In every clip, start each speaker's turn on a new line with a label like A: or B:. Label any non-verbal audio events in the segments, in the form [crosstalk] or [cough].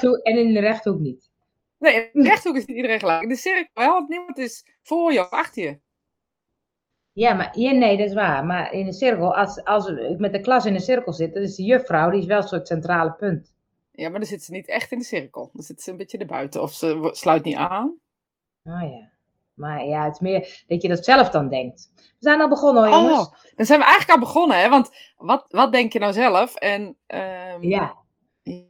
A: rechthoek, en in de rechthoek niet.
B: Nee, in de rechthoek is niet iedereen gelijk. In de cirkel wel, want niemand is voor je of achter je.
A: Ja, maar ja, nee, dat is waar. Maar in de cirkel, als, als ik met de klas in een cirkel zit, dan is de juffrouw, die is wel een soort centrale punt.
B: Ja, maar dan zit ze niet echt in de cirkel. Dan zit ze een beetje erbuiten. Of ze sluit niet aan.
A: Oh ja. Maar ja, het is meer dat je dat zelf dan denkt. We zijn al begonnen hoor, jongens.
B: Oh, dan zijn we eigenlijk al begonnen, hè? Want wat, wat denk je nou zelf? En ehm,
A: ja.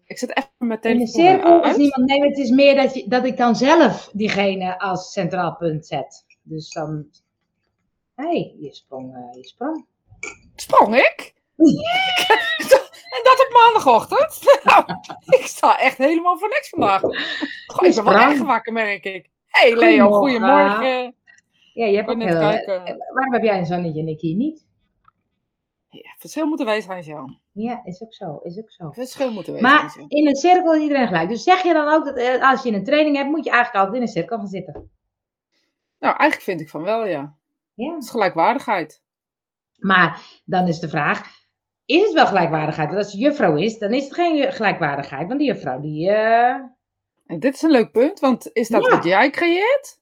B: Ik zet even mijn
A: In de
B: telefoon
A: cirkel is niemand. Nee, het is meer dat, je, dat ik dan zelf diegene als centraal punt zet. Dus dan. Hé, hey, je sprong. eh, je sprong.
B: Sprong ik? [laughs] en dat op maandagochtend? [laughs] Nou, ik sta echt helemaal voor niks vandaag. Goh, ik ben wel echt wakker, merk ik. hey Leo,
A: Goedemorgen. Ja, je hebt ook heel, Waarom heb jij een zonnetje en ik hier niet?
B: Ja, verschil moeten wij zijn, Jan.
A: Ja, is ook zo. Is ook zo.
B: Verschil moeten wij
A: Maar
B: zijn.
A: in een cirkel is iedereen gelijk. Dus zeg je dan ook dat eh, als je een training hebt, moet je eigenlijk altijd in een cirkel gaan zitten.
B: Nou, eigenlijk vind ik van wel, ja.
A: Ja.
B: Het is gelijkwaardigheid.
A: Maar dan is de vraag, is het wel gelijkwaardigheid? Want als je juffrouw is, dan is het geen gelijkwaardigheid. Want die juffrouw, die... eh,
B: En dit is een leuk punt, want is dat
A: Ja.
B: wat jij creëert?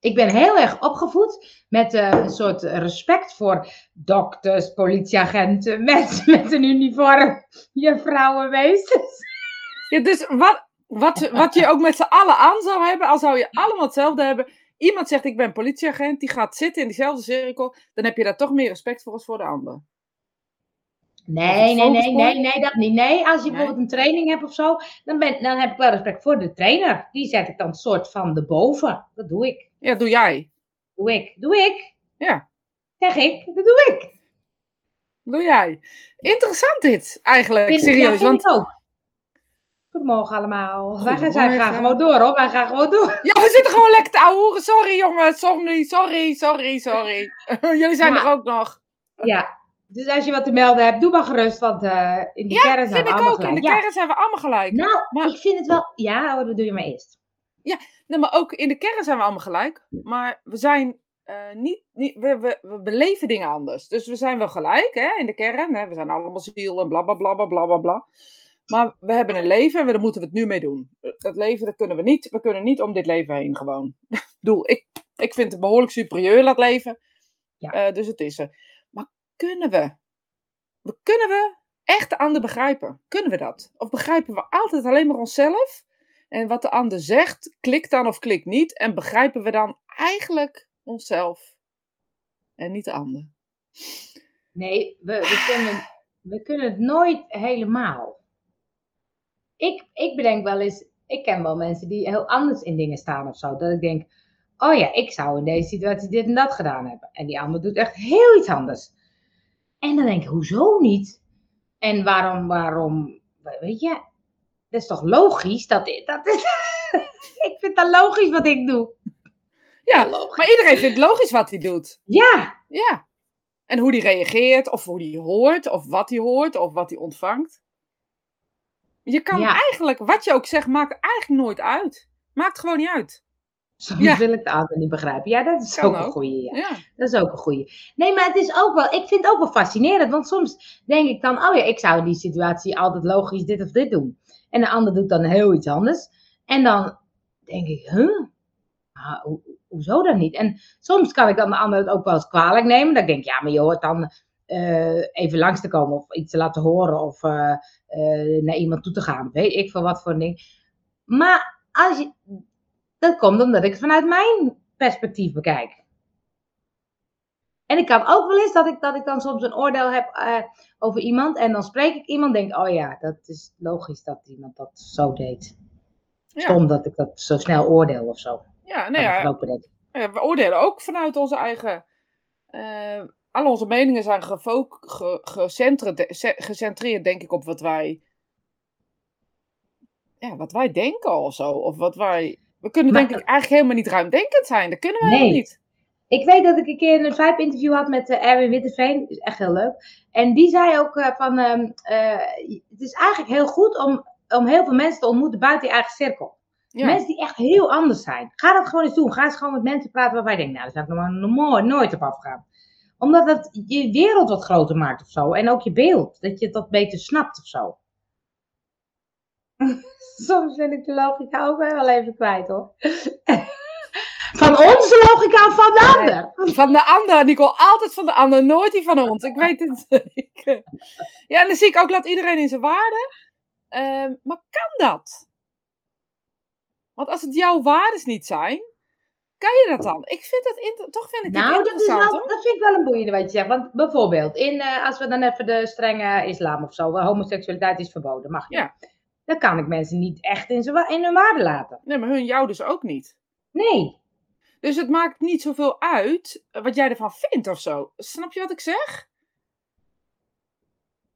A: Ik ben heel erg opgevoed met eh, een soort respect voor dokters, politieagenten, [laughs] mensen met een uniform, juffrouwen, meesters.
B: Ja, dus wat, wat, wat je ook met z'n allen aan zou hebben, al zou je allemaal hetzelfde hebben. Iemand zegt ik ben politieagent, die gaat zitten in diezelfde cirkel, dan heb je daar toch meer respect voor als voor de ander.
A: Nee, nee, nee, nee, nee, dat niet. Nee, als je
B: Nee?
A: bijvoorbeeld een training hebt of zo, dan, ben, dan heb ik wel respect voor de trainer. Die zet ik dan soort van erboven. Dat doe ik.
B: Ja, doe jij.
A: Doe ik. Doe ik.
B: Ja,
A: Zeg ik. Dat doe ik.
B: doe jij. Interessant dit, eigenlijk.
A: Vind- ja,
B: Serieus,
A: vind
B: want
A: ik ook. Goedemorgen allemaal. Wij gaan, zij gaan
B: Goedemorgen.
A: gewoon door hoor. Wij gaan gewoon door.
B: ja, we zitten gewoon lekker te ouwehoeren. Sorry jongens, sorry, sorry, sorry, sorry. [laughs] Jullie zijn
A: Ja.
B: er ook nog.
A: Ja. Dus als je wat te melden hebt, doe maar gerust. Want eh, in die kern zijn
B: Vind
A: we
B: ik
A: allemaal
B: ook. In
A: gelijk.
B: de
A: Ja.
B: kern zijn we allemaal gelijk.
A: Nou,
B: Maar-
A: ik vind het wel... Ja, dat doe je maar eerst.
B: Nee, maar ook in de kern zijn we allemaal gelijk. Maar we zijn eh, niet, niet we, we, we beleven dingen anders. Dus we zijn wel gelijk hè, in de kern. Hè? We zijn allemaal ziel en bla bla bla bla bla bla bla. Maar we hebben een leven en daar moeten we het nu mee doen. Dat leven, dat kunnen we niet. We kunnen niet om dit leven heen gewoon. [laughs] Ik bedoel, ik, ik vind het behoorlijk superieur dat leven.
A: Ja.
B: Eh, dus het is er. Maar kunnen we? we? Kunnen we echt de ander begrijpen? Kunnen we dat? Of begrijpen we altijd alleen maar onszelf? En wat de ander zegt, klikt dan of klikt niet. En begrijpen we dan eigenlijk onszelf en niet de ander?
A: Nee, we, we, kunnen, we kunnen het nooit helemaal. Ik, ik bedenk wel eens, ik ken wel mensen die heel anders in dingen staan of zo. Dat ik denk, oh ja, ik zou in deze situatie dit en dat gedaan hebben. En die ander doet echt heel iets anders. En dan denk ik, hoezo niet? En waarom, waarom, weet je, dat is toch logisch? Dat, dat is, [laughs] ik vind dat logisch wat ik doe.
B: Ja,
A: logisch.
B: maar iedereen vindt logisch wat hij doet.
A: Ja,
B: Ja. En hoe die reageert, of hoe die hoort, of wat hij hoort, of wat hij ontvangt. Je kan
A: Ja.
B: eigenlijk, wat je ook zegt, maakt eigenlijk nooit uit. Maakt gewoon niet uit.
A: soms
B: Ja.
A: wil ik de ander niet begrijpen. Ja, dat is
B: Kan
A: ook een
B: ook.
A: goeie, ja.
B: Ja.
A: Dat is ook een goeie. Nee, maar het is ook wel, ik vind het ook wel fascinerend. Want soms denk ik dan, oh ja, ik zou in die situatie altijd logisch dit of dit doen. En de ander doet dan heel iets anders. En dan denk ik, huh? Ho- hoezo dan niet? En soms kan ik dan de ander het ook wel eens kwalijk nemen. Dan denk ik, ja, maar je hoort dan eh, even langs te komen of iets te laten horen of eh, eh, naar iemand toe te gaan. Weet ik veel wat voor ding. Maar als je, dat komt omdat ik het vanuit mijn perspectief bekijk. En ik kan ook wel eens dat ik, dat ik dan soms een oordeel heb eh, over iemand. En dan spreek ik iemand en denk, oh ja, dat is logisch dat iemand dat zo deed.
B: Ja.
A: Stom dat ik dat zo snel oordeel of zo.
B: Ja,
A: Kan
B: nou ja, we oordelen ook vanuit onze eigen. eh al onze meningen zijn ge- gecentreerd, ce- gecentreerd, denk ik, op wat wij. Ja, wat wij denken of zo. Of wat wij. We kunnen,
A: Maar-
B: denk ik, eigenlijk helemaal niet ruimdenkend zijn. Dat kunnen wij
A: Nee.
B: niet.
A: Ik weet dat ik een keer een Vibe-interview had met eh, Erwin Witteveen. Dat is echt heel leuk. En die zei ook eh, van, ehm, eh, het is eigenlijk heel goed om, om heel veel mensen te ontmoeten buiten je eigen cirkel.
B: Ja.
A: Mensen die echt heel anders zijn. Ga dat gewoon eens doen. Ga eens gewoon met mensen praten waarvan je denkt, nou, daar zou ik nog, nooit, op afgaan. Omdat het je wereld wat groter maakt of zo. En ook je beeld. Dat je dat beter snapt of zo. [laughs] soms vind ik de logica ook wel even kwijt hoor. Van onze logica van de ander?
B: Van de ander, Nicole. Altijd van de ander. Nooit die van ons. Ik weet het [laughs] zeker. Ja, en dan zie ik ook, laat iedereen in zijn waarde. Ehm, maar kan dat? Want als het jouw waardes niet zijn, kan je dat dan? Ik vind dat toch vind ik
A: Nou, dat,
B: interessant. hoor.
A: dat vind ik wel een boeiende wat je zegt. Want bijvoorbeeld, in, eh, als we dan even de strenge islam of zo, waar homoseksualiteit is verboden, mag je.
B: Ja.
A: Dan kan ik mensen niet echt in, in hun waarde laten.
B: Nee, maar hun jou dus ook niet.
A: Nee.
B: Dus het maakt niet zoveel uit wat jij ervan vindt of zo. Snap je wat ik zeg?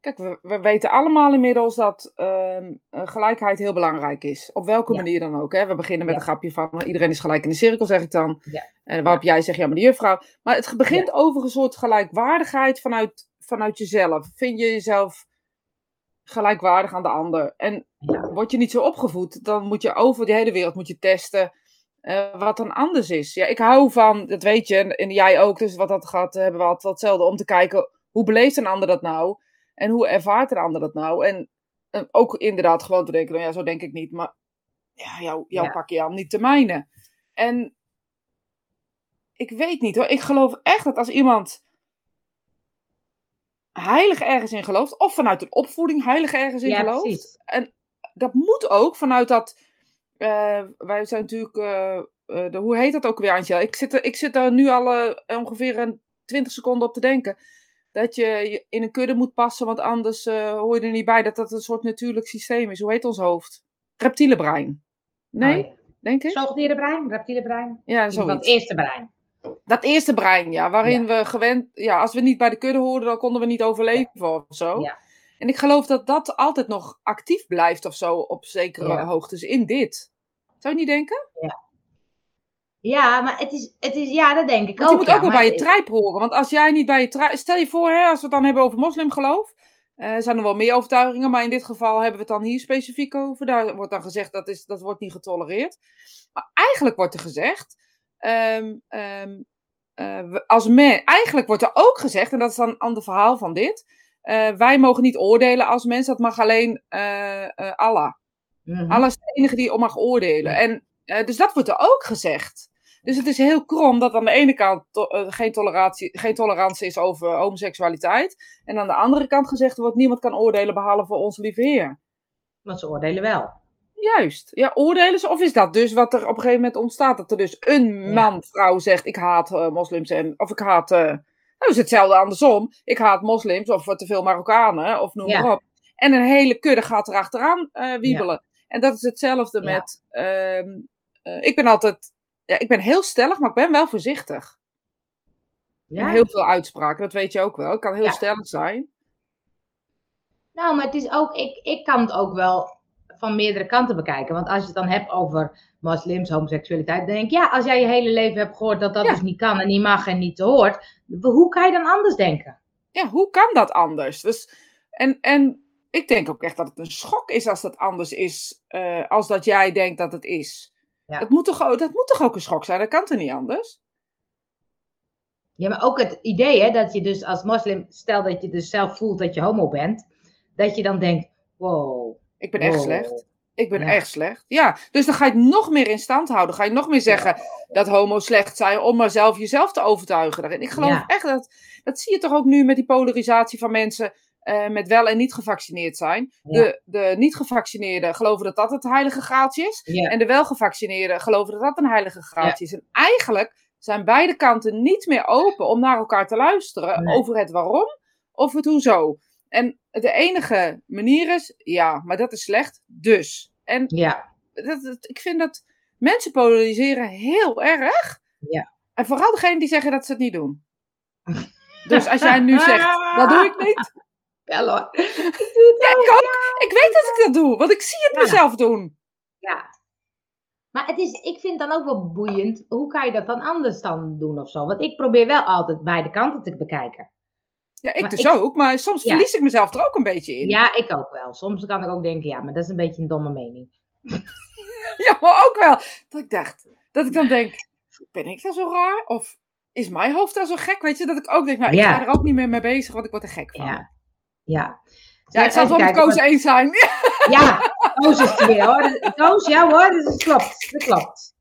B: Kijk, we, we weten allemaal inmiddels dat ehm, eh, gelijkheid heel belangrijk is. Op welke
A: Ja.
B: manier dan ook. Hè? We beginnen met
A: Ja.
B: een grapje van eh, iedereen is gelijk in de cirkel, zeg ik dan.
A: Ja.
B: En waarop jij zegt, ja, maar de juffrouw. Maar het begint over een soort gelijkwaardigheid vanuit, vanuit jezelf. Vind je jezelf gelijkwaardig aan de ander? En word je niet zo opgevoed, dan moet je over de hele wereld moet je testen eh, wat dan anders is. Ja, ik hou van, dat weet je, en, en jij ook, dus wat dat gaat, hebben we altijd hetzelfde, om te kijken hoe beleeft een ander dat nou? En hoe ervaart een ander dat nou? En, ook inderdaad gewoon te denken, nou ja, zo denk ik niet, maar ja, jou, jou
A: Ja.
B: pak je aan, niet te mijnen. En ik weet niet hoor, ik geloof echt dat als iemand heilig ergens in gelooft, of vanuit een opvoeding heilig ergens in
A: Ja,
B: gelooft,
A: precies.
B: dat moet ook vanuit dat. Eh, wij zijn natuurlijk. eh, eh, de, hoe heet dat ook weer, Antje? Ik zit, er, ik zit daar nu al ongeveer een 20 seconden op te denken. Dat je in een kudde moet passen, want anders hoor je er niet bij dat dat een soort natuurlijk systeem is. Hoe heet ons hoofd? Reptiele brein. Nee,
A: Oh, ja.
B: denk ik?
A: Zoogdierenbrein, reptielenbrein.
B: Ja,
A: Zo het eerste brein.
B: Dat eerste brein, ja, waarin we gewend, ja, als we niet bij de kudde hoorden, dan konden we niet overleven of zo.
A: Ja.
B: En ik geloof dat dat altijd nog actief blijft of zo op zekere
A: Ja.
B: hoogtes in dit. Zou je niet denken?
A: Ja, maar het is, het is, ja, dat denk ik
B: Want je
A: ook.
B: moet
A: ja,
B: ook wel bij je trijp horen. Want als jij niet bij je trijp... Stel je voor, hè, als we het dan hebben over moslimgeloof. eh, zijn er wel meer overtuigingen, maar in dit geval hebben we het dan hier specifiek over. Daar wordt dan gezegd dat is, dat wordt niet getolereerd. Maar eigenlijk wordt er gezegd. ehm, ehm, eh, als men, eigenlijk wordt er ook gezegd, en dat is dan een ander verhaal van dit. Eh, wij mogen niet oordelen als mens, dat mag alleen eh, Allah.
A: Mhm.
B: Allah is de enige die mag oordelen. En, dus dat wordt er ook gezegd. Dus het is heel krom dat aan de ene kant to- geen, tolerantie, geen tolerantie is over homoseksualiteit. En aan de andere kant gezegd wordt niemand kan oordelen behalve onze lieve Heer.
A: Want ze oordelen wel.
B: Juist. Ja, oordelen ze? Of is dat dus wat er op een gegeven moment ontstaat? Dat er dus een
A: Ja.
B: man, vrouw zegt ik haat moslims en... Of ik haat... nou is hetzelfde andersom. Ik haat moslims of te veel Marokkanen of noem
A: Ja.
B: maar op. En een hele kudde gaat erachteraan eh wiebelen. En dat is hetzelfde
A: Ja.
B: met... ehm, eh, ik ben altijd... Ja, ik ben heel stellig, maar ik ben wel voorzichtig.
A: Ja?
B: Heel veel uitspraken, dat weet je ook wel. Ik kan heel
A: Ja.
B: stellig zijn.
A: Nou, maar het is ook, ik, ik kan het ook wel van meerdere kanten bekijken. Want als je het dan hebt over moslims, homoseksualiteit, dan denk ik, ja, als jij je hele leven hebt gehoord dat dat
B: Ja.
A: dus niet kan en niet mag en niet hoort, hoe kan je dan anders denken?
B: ja, hoe kan dat anders? Dus, en, en ik denk ook echt dat het een schok is als dat anders is, eh, als dat jij denkt dat het is.
A: Ja.
B: Dat, moet toch, ook- dat moet toch ook een schok zijn? Dat kan toch niet anders?
A: Ja, maar ook het idee hè, dat je dus als moslim, stel dat je dus zelf voelt dat je homo bent, dat je dan denkt, wow.
B: Ik ben echt slecht. Ik ben
A: Ja.
B: echt slecht. Ja, dus dan ga je het nog meer in stand houden. Ga je nog meer zeggen dat homo's slecht zijn om maar zelf jezelf te overtuigen daarin. Ik geloof
A: Ja.
B: echt dat, dat zie je toch ook nu met die polarisatie van mensen eh, met wel en niet gevaccineerd zijn. De, de niet gevaccineerden geloven dat dat het heilige graaltje is. En de welgevaccineerden geloven dat dat een heilige graaltje is. En eigenlijk zijn beide kanten niet meer open om naar elkaar te luisteren
A: Nee.
B: over het waarom of het hoezo. En de enige manier is, ja, maar dat is slecht, dus. En
A: Ja,
B: dat, dat- ik vind dat mensen polariseren heel erg.
A: Ja.
B: En vooral degene die zeggen dat ze het niet doen. [laughs] Dus als jij nu zegt, dat doe ik niet.
A: wel hoor.
B: Ja, ik ook. Ik weet dat ik dat doe, want ik zie het
A: Ja.
B: mezelf doen.
A: Ja. Maar het is, ik vind dan ook wel boeiend, hoe kan je dat dan anders dan doen of zo? Want ik probeer wel altijd beide kanten te bekijken.
B: Ja, ik
A: Maar
B: dus
A: ik-
B: ook, maar soms
A: Ja.
B: verlies ik mezelf er ook een beetje in.
A: Ja, ik ook wel. Soms kan ik ook denken, ja, maar dat is een beetje een domme mening. [laughs]
B: Ja, maar ook wel. Dat ik dacht, dat ik dan denk, ben ik dan zo raar? Of is mijn hoofd dan zo gek? Weet je, dat ik ook denk, nou, ik
A: Ja.
B: ga er ook niet meer mee bezig, want ik word er gek van.
A: Ja. Ja.
B: Ja, ik zal het wel met Koos eens zijn. [laughs]
A: Ja, Koos is er weer hoor. Koos, ja hoor, dat klopt. Dat klopt.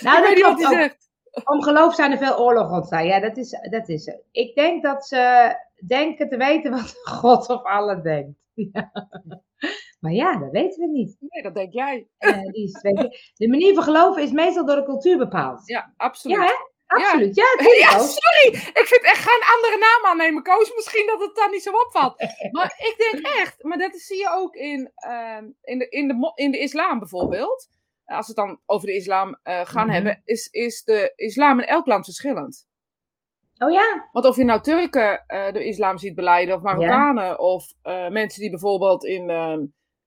A: Nou,
B: ik weet niet wat hij zegt.
A: Om geloof zijn er veel oorlogen ontstaan. Ja, dat is, dat is. Ik denk dat ze denken te weten wat [laughs] God of Allah denkt. Ja. Maar ja, dat weten we niet.
B: Nee, dat denk jij.
A: Eh, die is de manier van geloven is meestal door de cultuur bepaald.
B: Ja, absoluut.
A: Ja, hè? Absoluut. Ja, [laughs]
B: Ja,
A: ook.
B: sorry. Ik vind echt geen andere naam aannemen, Koos. Misschien dat het dan niet zo opvalt. Maar ik denk echt, maar dat zie je ook in, ehm, in, de, in, de, in de islam bijvoorbeeld. Als we het dan over de islam eh, gaan
A: Mhm.
B: hebben, is, is de islam in elk land verschillend.
A: Oh ja?
B: Want of je nou Turken eh, de islam ziet beleiden, of Marokkanen, of eh, mensen die bijvoorbeeld in, ehm,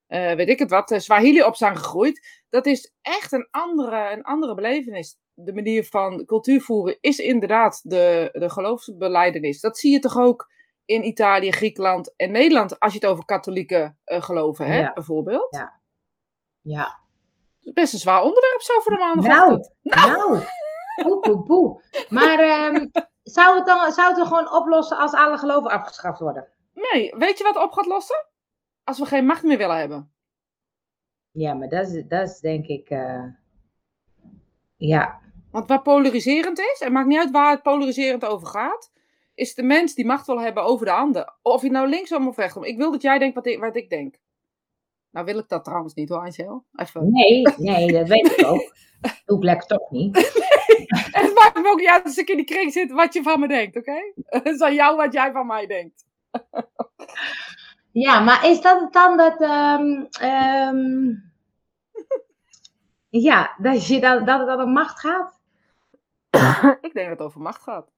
B: eh, weet ik het wat, Swahili op zijn gegroeid. Dat is echt een andere, een andere belevenis. De manier van cultuur voeren is inderdaad de, de geloofsbeleidenis. Dat zie je toch ook in Italië, Griekenland en Nederland, als je het over katholieke geloven hebt,
A: Ja.
B: bijvoorbeeld.
A: Ja. Ja.
B: Best een zwaar onderwerp zo voor de maandagochtend.
A: Nou, poe, poe, poe. Maar ehm, zou, het dan, zou het dan gewoon oplossen als alle geloven afgeschaft worden?
B: Nee, weet je wat op gaat lossen? Als we geen macht meer willen hebben.
A: Ja, maar dat is, dat is denk ik... eh, ja.
B: Want waar polariserend is, en maakt niet uit waar het polariserend over gaat, is de mens die macht wil hebben over de ander. Of je nou linksom of rechtsom. Ik wil dat jij denkt wat ik, wat ik denk. Nou wil ik dat trouwens niet hoor, Angel. Even.
A: Nee, nee, dat weet ik ook. [laughs] Doe ik lekker toch niet.
B: En het maakt me ook niet uit als ik in die kring zit wat je van me denkt, oké? [laughs] Het is aan jou wat jij van mij denkt.
A: Ja, maar is dat het dan dat... ehm, ehm, ja, dat, je dan, dat het dan om macht gaat? [coughs]
B: ik denk dat het over macht gaat.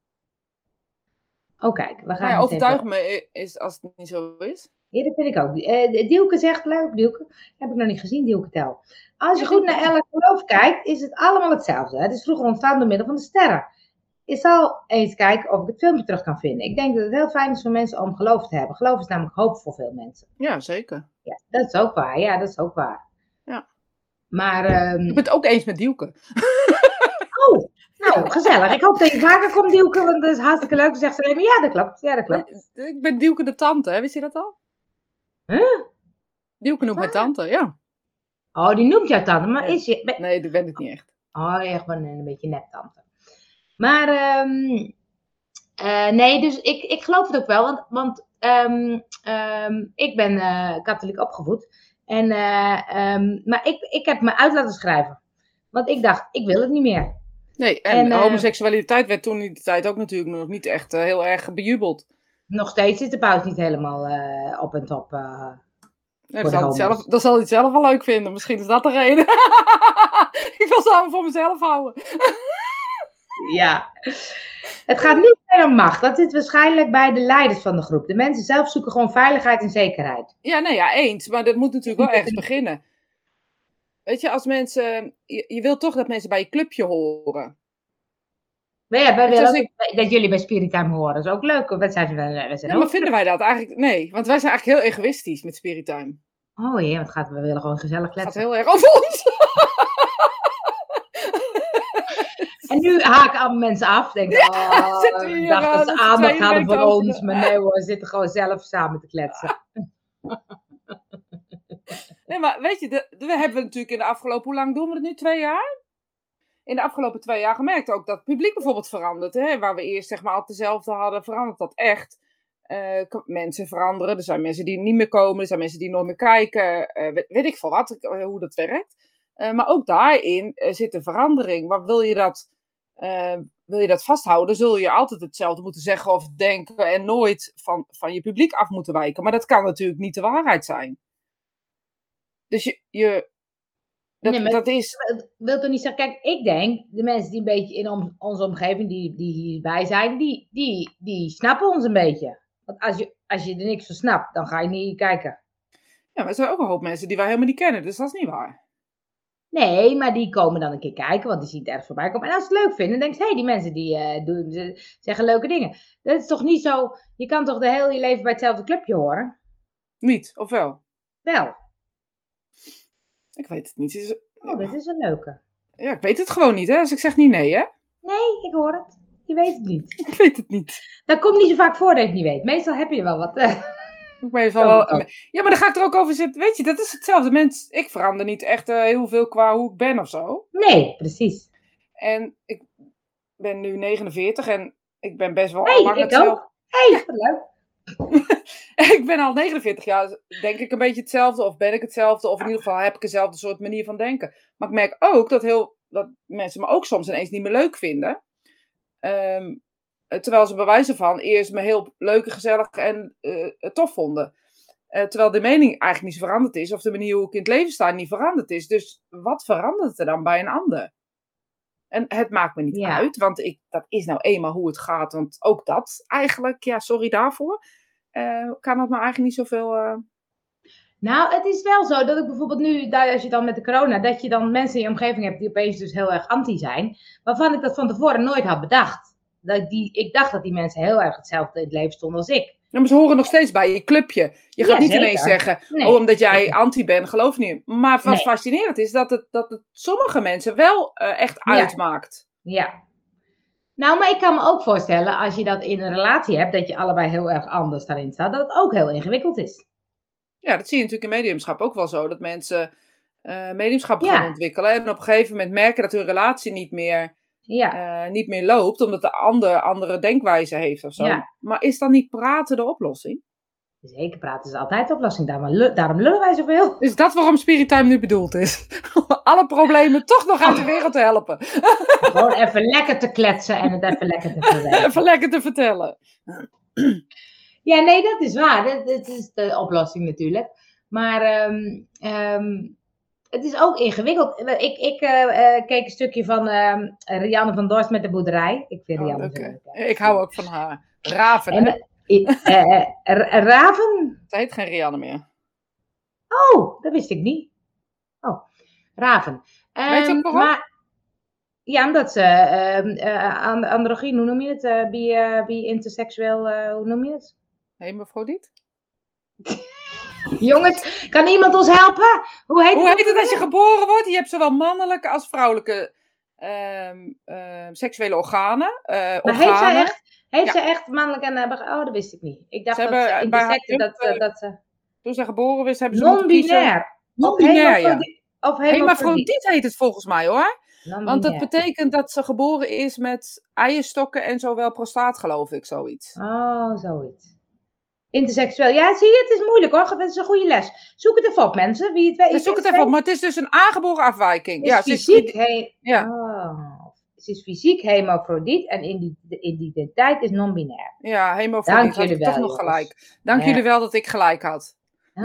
A: Oh kijk, we gaan...
B: Maar ja,
A: eens
B: overtuig
A: even-
B: me is als het niet zo is.
A: Ja, dat vind ik ook. Eh Dielke zegt, leuk Dielke, heb ik nog niet gezien, Dielke Tel. Als je goed naar elk geloof kijkt, is het allemaal hetzelfde. Het is vroeger ontstaan door middel van de sterren. Ik zal eens kijken of ik het filmpje terug kan vinden. Ik denk dat het heel fijn is voor mensen om geloof te hebben. Geloof is namelijk hoop voor veel mensen.
B: Ja, zeker.
A: Ja, dat is ook waar. Ja, dat is ook waar.
B: Ja.
A: Maar, ehm,
B: Ik ben het ook eens met Dielke. [laughs]
A: oh, nou, gezellig. Ik hoop dat je vaker komt, Dielke, want dat is hartstikke leuk. Zegt ze ja, dat klopt. Ja, dat klopt.
B: Ik ben Dielke de tante, hè? wist je dat al?
A: Huh?
B: Dielke noemt mij tante, ja.
A: Oh, die noemt jou tante, maar is je... ben-
B: Nee, dat ben ik niet echt.
A: Oh, ja, gewoon een, een beetje neptante. Maar, ehm, eh, nee, dus ik, ik geloof het ook wel, want, want ehm, ehm, ik ben eh, katholiek opgevoed. En, eh, maar ik, ik heb me uit laten schrijven. Want ik dacht, ik wil het niet meer.
B: Nee, en,
A: En,
B: homoseksualiteit werd toen in die tijd ook natuurlijk nog niet echt heel erg bejubeld.
A: Nog steeds is de paus niet helemaal eh, op en top.
B: zal hij
A: homo's.
B: zelf, dat zal hij het zelf wel leuk vinden. Misschien is dat de reden. [laughs] ik wil ze allemaal voor mezelf houden. [laughs]
A: Ja. Het gaat niet meer om macht. Dat zit waarschijnlijk bij de leiders van de groep. De mensen zelf zoeken gewoon veiligheid en zekerheid.
B: Ja, nee, ja, eens. Maar dat moet natuurlijk wel ergens beginnen. Weet je, als mensen... Je, je wilt toch dat mensen bij je clubje horen.
A: Maar ja, wij willen dat jullie bij Spirit Time horen. Dat is ook leuk. Wat zijn we zijn
B: Ja, maar vinden wij dat eigenlijk... Nee, want wij zijn eigenlijk heel egoïstisch met Spirit Time.
A: Oh ja, want het gaat, we willen gewoon gezellig
B: Het gaat
A: kletsen.
B: heel erg over ons. [laughs]
A: En nu haken allemaal mensen af. Denken, oh, [laughs]
B: zitten we
A: ik
B: hier,
A: dacht dat ze aandacht hadden voor ons. Maar nee [laughs] hoor, we zitten gewoon zelf samen te kletsen.
B: Nee, maar weet je, de, de- we hebben natuurlijk in de afgelopen... Hoe lang doen we het nu? Twee jaar? In de afgelopen twee jaar gemerkt ook dat het publiek bijvoorbeeld verandert. Hè? Waar we eerst zeg maar altijd dezelfde hadden, verandert dat echt. Eh, mensen veranderen. Er zijn mensen die niet meer komen. Er zijn mensen die nooit meer kijken. eh, weet, ik veel wat, eh, hoe dat werkt. Maar ook daarin zit een verandering. Maar wil je dat... wil je dat vasthouden, zul je altijd hetzelfde moeten zeggen of denken en nooit van, van je publiek af moeten wijken. Maar dat kan natuurlijk niet de waarheid zijn. Dus je, je dat,
A: Nee,
B: dat is.
A: Wil toch niet zeggen, kijk, ik denk, de mensen die een beetje in om- onze omgeving, die, die hierbij zijn, die, die, die snappen ons een beetje. Want als je, als je er niks van snapt, dan ga je niet kijken.
B: Ja, maar er zijn ook een hoop mensen die wij helemaal niet kennen, dus dat is niet waar.
A: Nee, maar die komen dan een keer kijken, want die zien het ergens voorbij komen. En als ze het leuk vinden, dan denk je, hé, hey, die mensen die eh, doen, ze zeggen leuke dingen. Dat is toch niet zo, je kan toch de hele je leven bij hetzelfde clubje horen?
B: Niet, of wel?
A: Wel,
B: Ik weet het niet. Is-
A: oh, dat is een leuke.
B: Ja, ik weet het gewoon niet, hè? Dus ik zeg niet nee, hè?
A: Nee, ik hoor het. Je weet het niet. [laughs]
B: Ik weet het niet.
A: Dat komt niet zo vaak voor dat je het niet weet. Meestal heb je wel wat. eh. [laughs]
B: Ik ben wel, ja, maar dan ga ik er ook over zitten. Weet je, dat is hetzelfde. Mens, ik verander niet echt uh, heel veel qua hoe ik ben of zo.
A: Nee, precies.
B: En ik ben nu 49 en ik ben best wel
A: hey,
B: lang
A: ik
B: hetzelfde.
A: ook. hey, leuk. [laughs] [laughs]
B: ik ben al 49 jaar, denk ik een beetje hetzelfde, of ben ik hetzelfde, of in ieder geval heb ik dezelfde soort manier van denken. Maar ik merk ook dat, heel, dat mensen me ook soms ineens niet meer leuk vinden. Ehm, terwijl ze bewijzen van eerst me heel leuk en gezellig en uh, tof vonden. Uh, terwijl de mening eigenlijk niet veranderd is, of de manier hoe ik in het leven sta niet veranderd is. Dus wat verandert er dan bij een ander? En het maakt me niet
A: Ja.
B: uit, want ik, dat is nou eenmaal hoe het gaat. Want ook dat eigenlijk, ja, sorry daarvoor, eh, kan het me eigenlijk niet zoveel... eh,
A: Nou, het is wel zo dat ik bijvoorbeeld nu, daar, als je dan met de corona, dat je dan mensen in je omgeving hebt die opeens dus heel erg anti zijn, waarvan ik dat van tevoren nooit had bedacht. Dat die, ik dacht dat die mensen heel erg hetzelfde in het leven stonden als ik.
B: Ja, maar ze horen nog steeds bij je clubje. Je gaat
A: Ja,
B: niet
A: zeker.
B: ineens zeggen,
A: Nee.
B: oh, omdat jij anti bent, geloof niet. Maar wat
A: Nee.
B: fascinerend is, dat het, dat het sommige mensen wel eh, echt
A: Ja.
B: uitmaakt.
A: Ja. Nou, maar ik kan me ook voorstellen, als je dat in een relatie hebt, dat je allebei heel erg anders daarin staat, dat het ook heel ingewikkeld is.
B: Ja, dat zie je natuurlijk in mediumschap ook wel zo. Dat mensen eh mediumschap
A: Ja.
B: gaan ontwikkelen. En op een gegeven moment merken dat hun relatie niet meer,
A: Ja.
B: eh, niet meer loopt. Omdat de ander andere denkwijze heeft of zo.
A: Ja.
B: Maar is dan niet praten de oplossing?
A: Zeker praten is altijd de oplossing. Daarom, lu- daarom lullen wij zoveel.
B: Is dat waarom Spirit Time nu bedoeld is? [laughs] Alle problemen toch nog uit de wereld te helpen. [laughs]
A: Gewoon even lekker te kletsen en het even lekker te verwerken.
B: Even lekker te vertellen. [clears throat]
A: Ja, nee, dat is waar. Dat, dat is de oplossing natuurlijk. Maar ehm, ehm, het is ook ingewikkeld. Ik, ik eh, eh, keek een stukje van ehm Rianne van Dorst met de boerderij. Ik vind
B: Oh,
A: Rianne hè.
B: Ik hou ook van haar. Raven,
A: En, eh, eh, eh, Raven?
B: Ze heet geen Rianne meer.
A: Oh, dat wist ik niet. Oh, Raven.
B: Weet je
A: Ehm,
B: ook waarom?
A: Maar, ja, omdat ze ehm eh, an- androgyn, hoe noem je het? Bi, bi interseksueel, eh, hoe noem je het?
B: Hemafrodiet? [laughs]
A: Jongens, kan iemand ons helpen? Hoe heet
B: Hoe
A: het?
B: heet het als je geboren wordt? Je hebt zowel mannelijke als vrouwelijke ehm, seksuele organen. eh,
A: Maar heeft
B: organen.
A: zij echt, heeft
B: Ja.
A: zij echt mannelijk en... eh, oh, dat wist ik niet. Ik dacht
B: Ze
A: dat
B: hebben,
A: ze in
B: bij
A: de
B: haar
A: secte dat, eh, dat ze...
B: Toen ze geboren is, hebben ze.
A: Non-binair. Of
B: Non-binair, ja.
A: Of hemafrodiet.
B: Heet het volgens mij hoor. Want dat betekent dat ze geboren is met eierstokken en zowel prostaat, geloof ik, zoiets.
A: Oh, zoiets. Interseksueel. Ja, zie je, het is moeilijk hoor. Het is een goede les. Zoek het even op, mensen. Wie het weet.
B: Zoek het even op, maar het is dus een aangeboren afwijking.
A: Ja,
B: Ja, ze is
A: fysiek. he-
B: Ja.
A: Oh. Ze is fysiek hemafrodiet en in die, de identiteit is non-binair.
B: Ja, hemofrodiet
A: Dank
B: had toch nog gelijk. Dank
A: Ja.
B: jullie wel dat ik gelijk had. [laughs]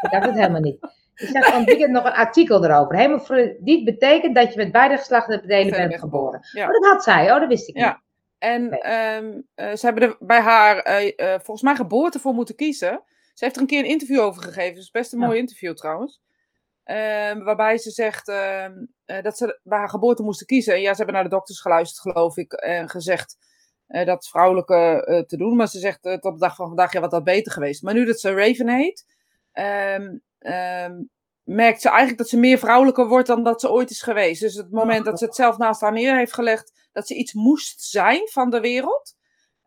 A: Ik had het helemaal niet. Ik zag ontwikkeld nog een artikel erover. Hemafrodiet betekent dat je met beide geslachten delen
B: Verder
A: bent geboren.
B: Ja.
A: Oh, dat had zij. Oh, dat wist ik
B: Ja.
A: niet.
B: En
A: Nee.
B: ehm, eh, ze hebben er bij haar eh, eh, volgens mij geboorte voor moeten kiezen. Ze heeft er een keer een interview over gegeven. Dat is best een mooi interview trouwens. Ehm, waarbij ze zegt ehm, eh, dat ze bij haar geboorte moesten kiezen. En ja, ze hebben naar de dokters geluisterd, geloof ik. En gezegd eh, dat vrouwelijke eh, te doen. Maar ze zegt tot de dag van vandaag, ja, wat had beter geweest. Maar nu dat ze Raven heet, ehm, merkt ze eigenlijk dat ze meer vrouwelijker wordt dan dat ze ooit is geweest. Dus het moment dat ze het zelf naast haar neer heeft gelegd, dat ze iets moest zijn van de wereld.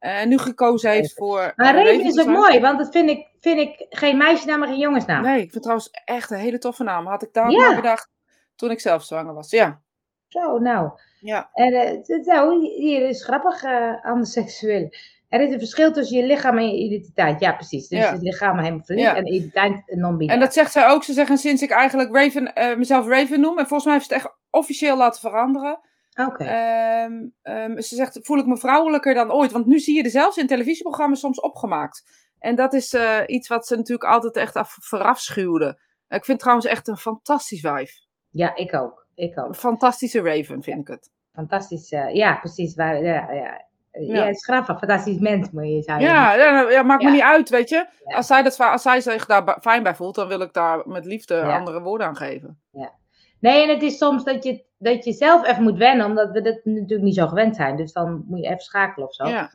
B: Eh, En nu gekozen heeft voor.
A: Maar
B: eh,
A: Raven is ook mooi, want dat vind ik, vind ik geen meisjesnaam, maar geen jongensnaam.
B: Nee, ik vind het trouwens echt een hele toffe naam. Had ik daar
A: Ja.
B: maar bedacht toen ik zelf zwanger was. Ja.
A: Zo, nou.
B: Ja.
A: En, eh, het- nou, hier is grappig, eh aan de seksueel. Er is een verschil tussen je lichaam en je identiteit. Ja, precies. Dus
B: Ja.
A: het lichaam helemaal verliefd
B: Ja.
A: en identiteit non-binair.
B: En dat zegt zij ook. Ze zeggen sinds ik eigenlijk Raven, eh, mezelf Raven noem. En volgens mij heeft ze het echt officieel laten veranderen.
A: Oké.
B: Ehm, ehm, ze zegt, voel ik me vrouwelijker dan ooit. Want nu zie je er zelfs in televisieprogramma's soms opgemaakt. En dat is eh, iets wat ze natuurlijk altijd echt af, verafschuwde. Ik vind het trouwens echt een fantastisch wijf.
A: Ja, ik ook. Ik ook.
B: Een fantastische Raven, vind ik het.
A: Fantastisch. eh, ja, precies. Waar, ja, ja. Ja,
B: Ja.
A: het is grappig. Fantastisch mens, moet je je
B: Ja, ja, ja, maakt me
A: Ja.
B: niet uit, weet je.
A: Ja.
B: Als, zij dat, als zij zich daar fijn bij voelt, dan wil ik daar met liefde
A: Ja.
B: andere woorden aan geven.
A: Nee, en het is soms dat je, dat je zelf even moet wennen, omdat we dat natuurlijk niet zo gewend zijn. Dus dan moet je even schakelen of zo.
B: Ja.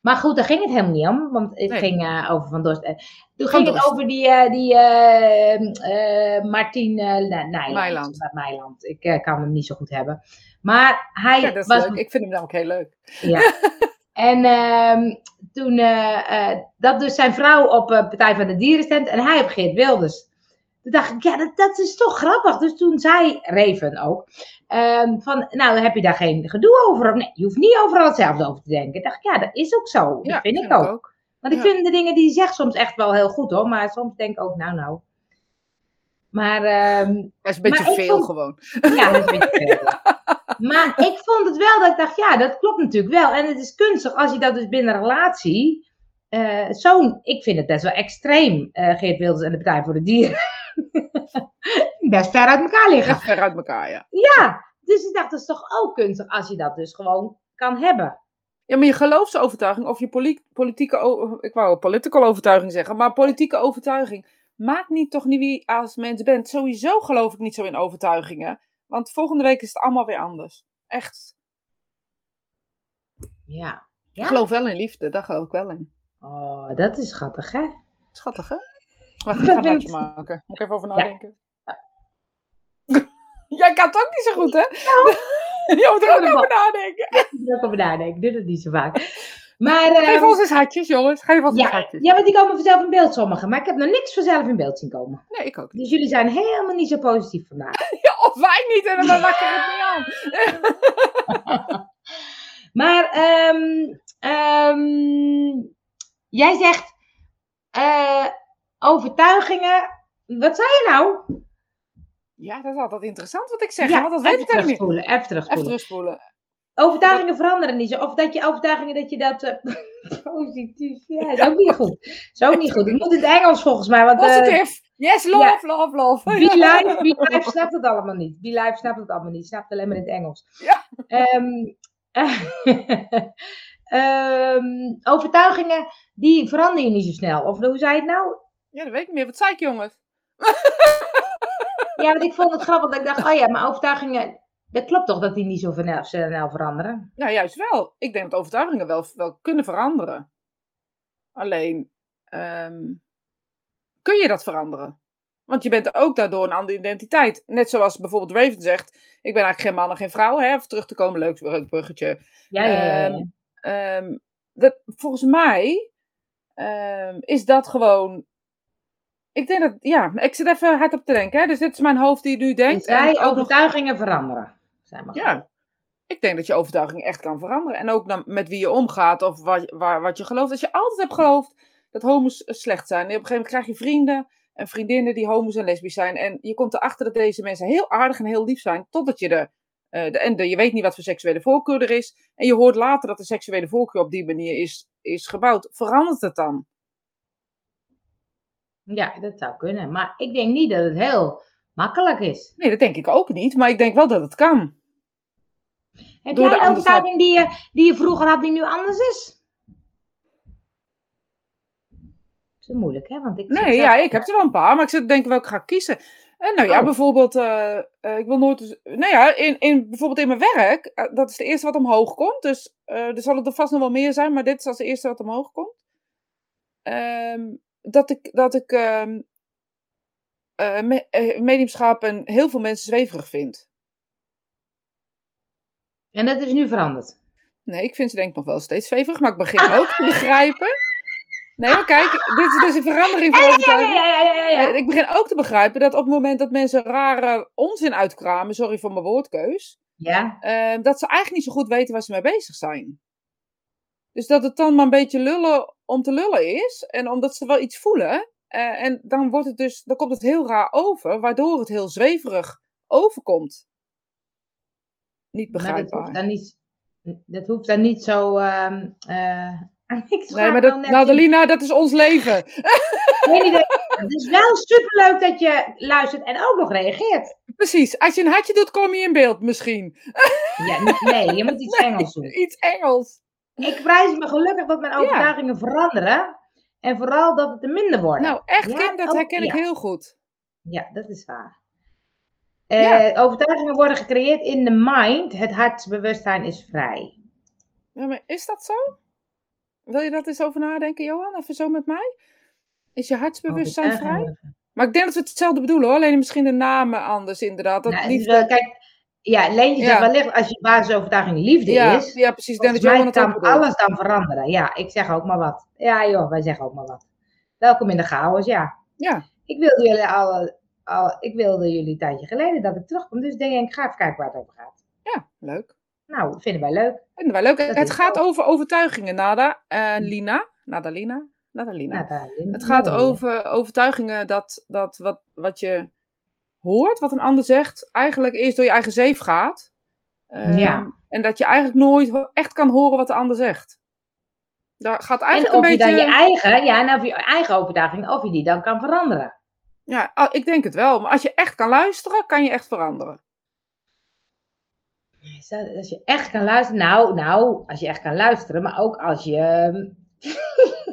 A: Maar goed, daar ging het helemaal niet om, want het
B: Nee.
A: ging eh, over Van Dorst. Eh, Toen
B: Van
A: ging het over die, eh die eh, Ne- Nijland.
B: Meiland.
A: Ik kan hem niet zo goed hebben. Maar hij
B: ja, dat is
A: was...
B: leuk. Ik vind hem namelijk heel leuk.
A: Ja. [laughs] En ehm, toen, dat dus zijn vrouw op Partij van de Dieren stemt en hij op Geert Wilders. Toen dacht ik, ja, dat, dat is toch grappig. Dus toen zei Reven ook, ehm, van, nou heb je daar geen gedoe over? Of nee, je hoeft niet overal hetzelfde over te denken. Ik dacht, ja, dat is ook zo. Dat
B: Ja,
A: vind ik ook. Want ik
B: Ja.
A: vind de dingen die hij zegt soms echt wel heel goed hoor. Maar soms denk ik ook, nou nou. Maar ehm,
B: Dat is een beetje veel
A: vond-
B: gewoon.
A: ja, dat is een beetje [laughs] veel. Maar ik vond het wel dat ik dacht, ja, dat klopt natuurlijk wel. En het is kunstig als je dat dus binnen een relatie. eh, zo'n, ik vind het best wel extreem, eh, Geert Wilders en de Partij voor de Dieren. Best ver uit elkaar liggen.
B: Echt ver uit elkaar, ja.
A: Ja, dus ik dacht, dat is toch ook kunstig als je dat dus gewoon kan hebben.
B: Ja, maar je geloofsovertuiging of je poli- politieke, ik wou political overtuiging zeggen, maar politieke overtuiging maakt niet toch niet wie als mens bent. Sowieso geloof ik niet zo in overtuigingen, want volgende week is het allemaal weer anders. Echt.
A: Ja.
B: Ik geloof wel in liefde, daar geloof ik wel in.
A: Oh, dat is schattig, hè?
B: Schattig, hè? Wacht, [laughs] ik ga een maken. Moet ik even over nadenken. Jij kan het ook niet zo goed, hè? [laughs] Je moet er ook over nadenken.
A: Ik moet ook over nadenken, ik doe dat niet zo vaak. Maar,
B: Geef
A: ehm,
B: ons eens hartjes, jongens. Geef ons eens
A: ja,
B: hartjes.
A: ja, want die komen vanzelf in beeld sommigen. Maar ik heb nog niks vanzelf in beeld zien komen.
B: Nee, ik ook niet.
A: Dus jullie zijn helemaal niet zo positief vandaag. [laughs]
B: Ja, of wij niet, en dan maak je het niet aan. [laughs]
A: Maar ehm, jij zegt eh, overtuigingen. Wat zei je nou?
B: Ja, dat is altijd interessant wat ik zeg,
A: ja,
B: want dat weet
A: even
B: ik niet.
A: terugspoelen. Even
B: Even
A: terugspoelen.
B: terugspoelen.
A: Overtuigingen veranderen niet zo. Of dat je overtuigingen dat je dat eh, [laughs] positief. Ja, is ook niet goed. Is ook niet goed. Ik moet in het Engels volgens mij. Want, eh,
B: Positief. Yes, love, love, love.
A: Be Live, Be Live snapt het allemaal niet. Be Live snapt het allemaal niet. Snapt alleen maar in het Engels.
B: Ja.
A: Ehm, [laughs] ehm, overtuigingen, die veranderen je niet zo snel. Of hoe zei je het nou?
B: Ja, dat weet ik niet meer. Wat zei ik, jongens? [laughs]
A: Ja, want ik vond het grappig dat ik dacht, oh ja, maar overtuigingen, dat klopt toch dat die niet zo snel, snel veranderen?
B: Nou, juist wel. Ik denk dat overtuigingen wel, wel kunnen veranderen. Alleen, ehm, kun je dat veranderen? Want je bent ook daardoor een andere identiteit. Net zoals bijvoorbeeld Raven zegt, ik ben eigenlijk geen man en geen vrouw. Hè? Even terug te komen, leuk, bruggetje.
A: Ja, ja, ja. ja.
B: Ehm, Ehm, dat, volgens mij is dat gewoon. Ik denk dat, ja, ik zit even hard op te denken. Hè? Dus dit is mijn hoofd die nu
A: En
B: denkt.
A: zij
B: ook nog-
A: overtuigingen veranderen. Zijn maar
B: ja, ik denk dat je overtuiging echt kan veranderen. En ook dan met wie je omgaat of wat, waar, wat je gelooft. Als je altijd hebt geloofd dat homo's slecht zijn. En op een gegeven moment krijg je vrienden en vriendinnen die homo's en lesbisch zijn. En je komt erachter dat deze mensen heel aardig en heel lief zijn. Totdat je de, eh, de, en de, je weet niet wat voor seksuele voorkeur er is. En je hoort later dat de seksuele voorkeur op die manier is, is gebouwd. Verandert het dan?
A: Ja, dat zou kunnen. Maar ik denk niet dat het heel makkelijk is.
B: Nee, dat denk ik ook niet. Maar ik denk wel dat het kan.
A: Heb
B: Door
A: jij
B: de
A: een overtuiging die je, die je vroeger had die nu anders is? Dat is moeilijk, hè? Want ik
B: Nee,
A: zelf-
B: ja, ik heb er wel een paar, maar ik zit te denken welke ga ik kiezen. En nou ja,
A: Oh.
B: bijvoorbeeld, eh, eh, ik wil nooit, eens- nou ja, in, in, bijvoorbeeld in mijn werk, eh, dat is de eerste wat omhoog komt. Dus er zal er vast nog wel meer zijn, maar dit is als de eerste wat omhoog komt. Ehm, dat ik, dat ik ehm, eh, me- eh, mediumschap en heel veel mensen zweverig vind.
A: En dat is nu veranderd.
B: Nee, ik vind ze denk ik nog wel steeds zweverig, maar ik begin ook te begrijpen. Nee, maar kijk, dit is dus een verandering van
A: ja,
B: overtuiging.
A: ja, ja, ja.
B: Eh, Ik begin ook te begrijpen dat op het moment dat mensen rare onzin uitkramen, sorry voor mijn woordkeus,
A: Ja,
B: eh, dat ze eigenlijk niet zo goed weten waar ze mee bezig zijn. Dus dat het dan maar een beetje lullen om te lullen is, en omdat ze wel iets voelen, eh, en dan, wordt het dus, dan komt het heel raar over, waardoor het heel zweverig overkomt. Niet
A: maar dat
B: begrijpbaar.
A: hoeft dan niet, dat hoeft dan niet zo... eh, [laughs] ik
B: Nee, maar dat, nou, dat is ons leven.
A: Geen idee. Het is wel superleuk dat je luistert en ook nog reageert.
B: Precies, als je een hartje doet, kom je in beeld misschien.
A: Ja, nee, je moet iets [laughs] Engels doen.
B: Iets Engels.
A: Ik prijs me gelukkig dat mijn
B: Ja.
A: overtuigingen veranderen. En vooral dat het er minder worden.
B: Nou, echt,
A: Ja,
B: Kim, dat herken ik heel goed.
A: Ja, dat is waar. Eh. Overtuigingen worden gecreëerd in de mind. Het hartsbewustzijn is vrij.
B: Ja, maar is dat zo? Wil je dat eens over nadenken, Johan? Even zo met mij? Is je hartsbewustzijn vrij? Maar ik denk dat we hetzelfde bedoelen hoor, alleen misschien de namen anders inderdaad. Dat
A: Nou,
B: liefde...
A: kijk, Ja, Leentje zegt
B: Ja.
A: wellicht als je basisovertuiging liefde
B: Ja,
A: is,
B: ja, precies. Dat
A: mij
B: het ook
A: kan
B: bedoelt.
A: alles dan veranderen. Ja, ik zeg ook maar wat. Ja joh, wij zeggen ook maar wat. Welkom in de chaos, ja.
B: Ja.
A: Ik wilde jullie al, al ik wilde jullie een tijdje geleden dat ik terugkom, dus denk ik, ga even kijken waar het over gaat.
B: Ja, leuk.
A: Nou, vinden wij leuk.
B: Vinden wij leuk.
A: Dat
B: het gaat over overtuigingen, Nada. en Lina. Nada, Lina. Nada, Lina.
A: Nou, daar-
B: Het gaat over overtuigingen dat, dat wat, wat je hoort, wat een ander zegt, eigenlijk eerst door je eigen zeef gaat. Ehm,
A: Ja.
B: En dat je eigenlijk nooit echt kan horen wat de ander zegt. Daar gaat
A: En
B: eigenlijk
A: of
B: een
A: je
B: beetje...
A: dan je eigen, ja, en of je eigen overtuiging, of je die dan kan veranderen.
B: Ja, ik denk het wel. Maar als je echt kan luisteren, kan je echt veranderen.
A: Als je echt kan luisteren, nou, nou, als je echt kan luisteren, maar ook als je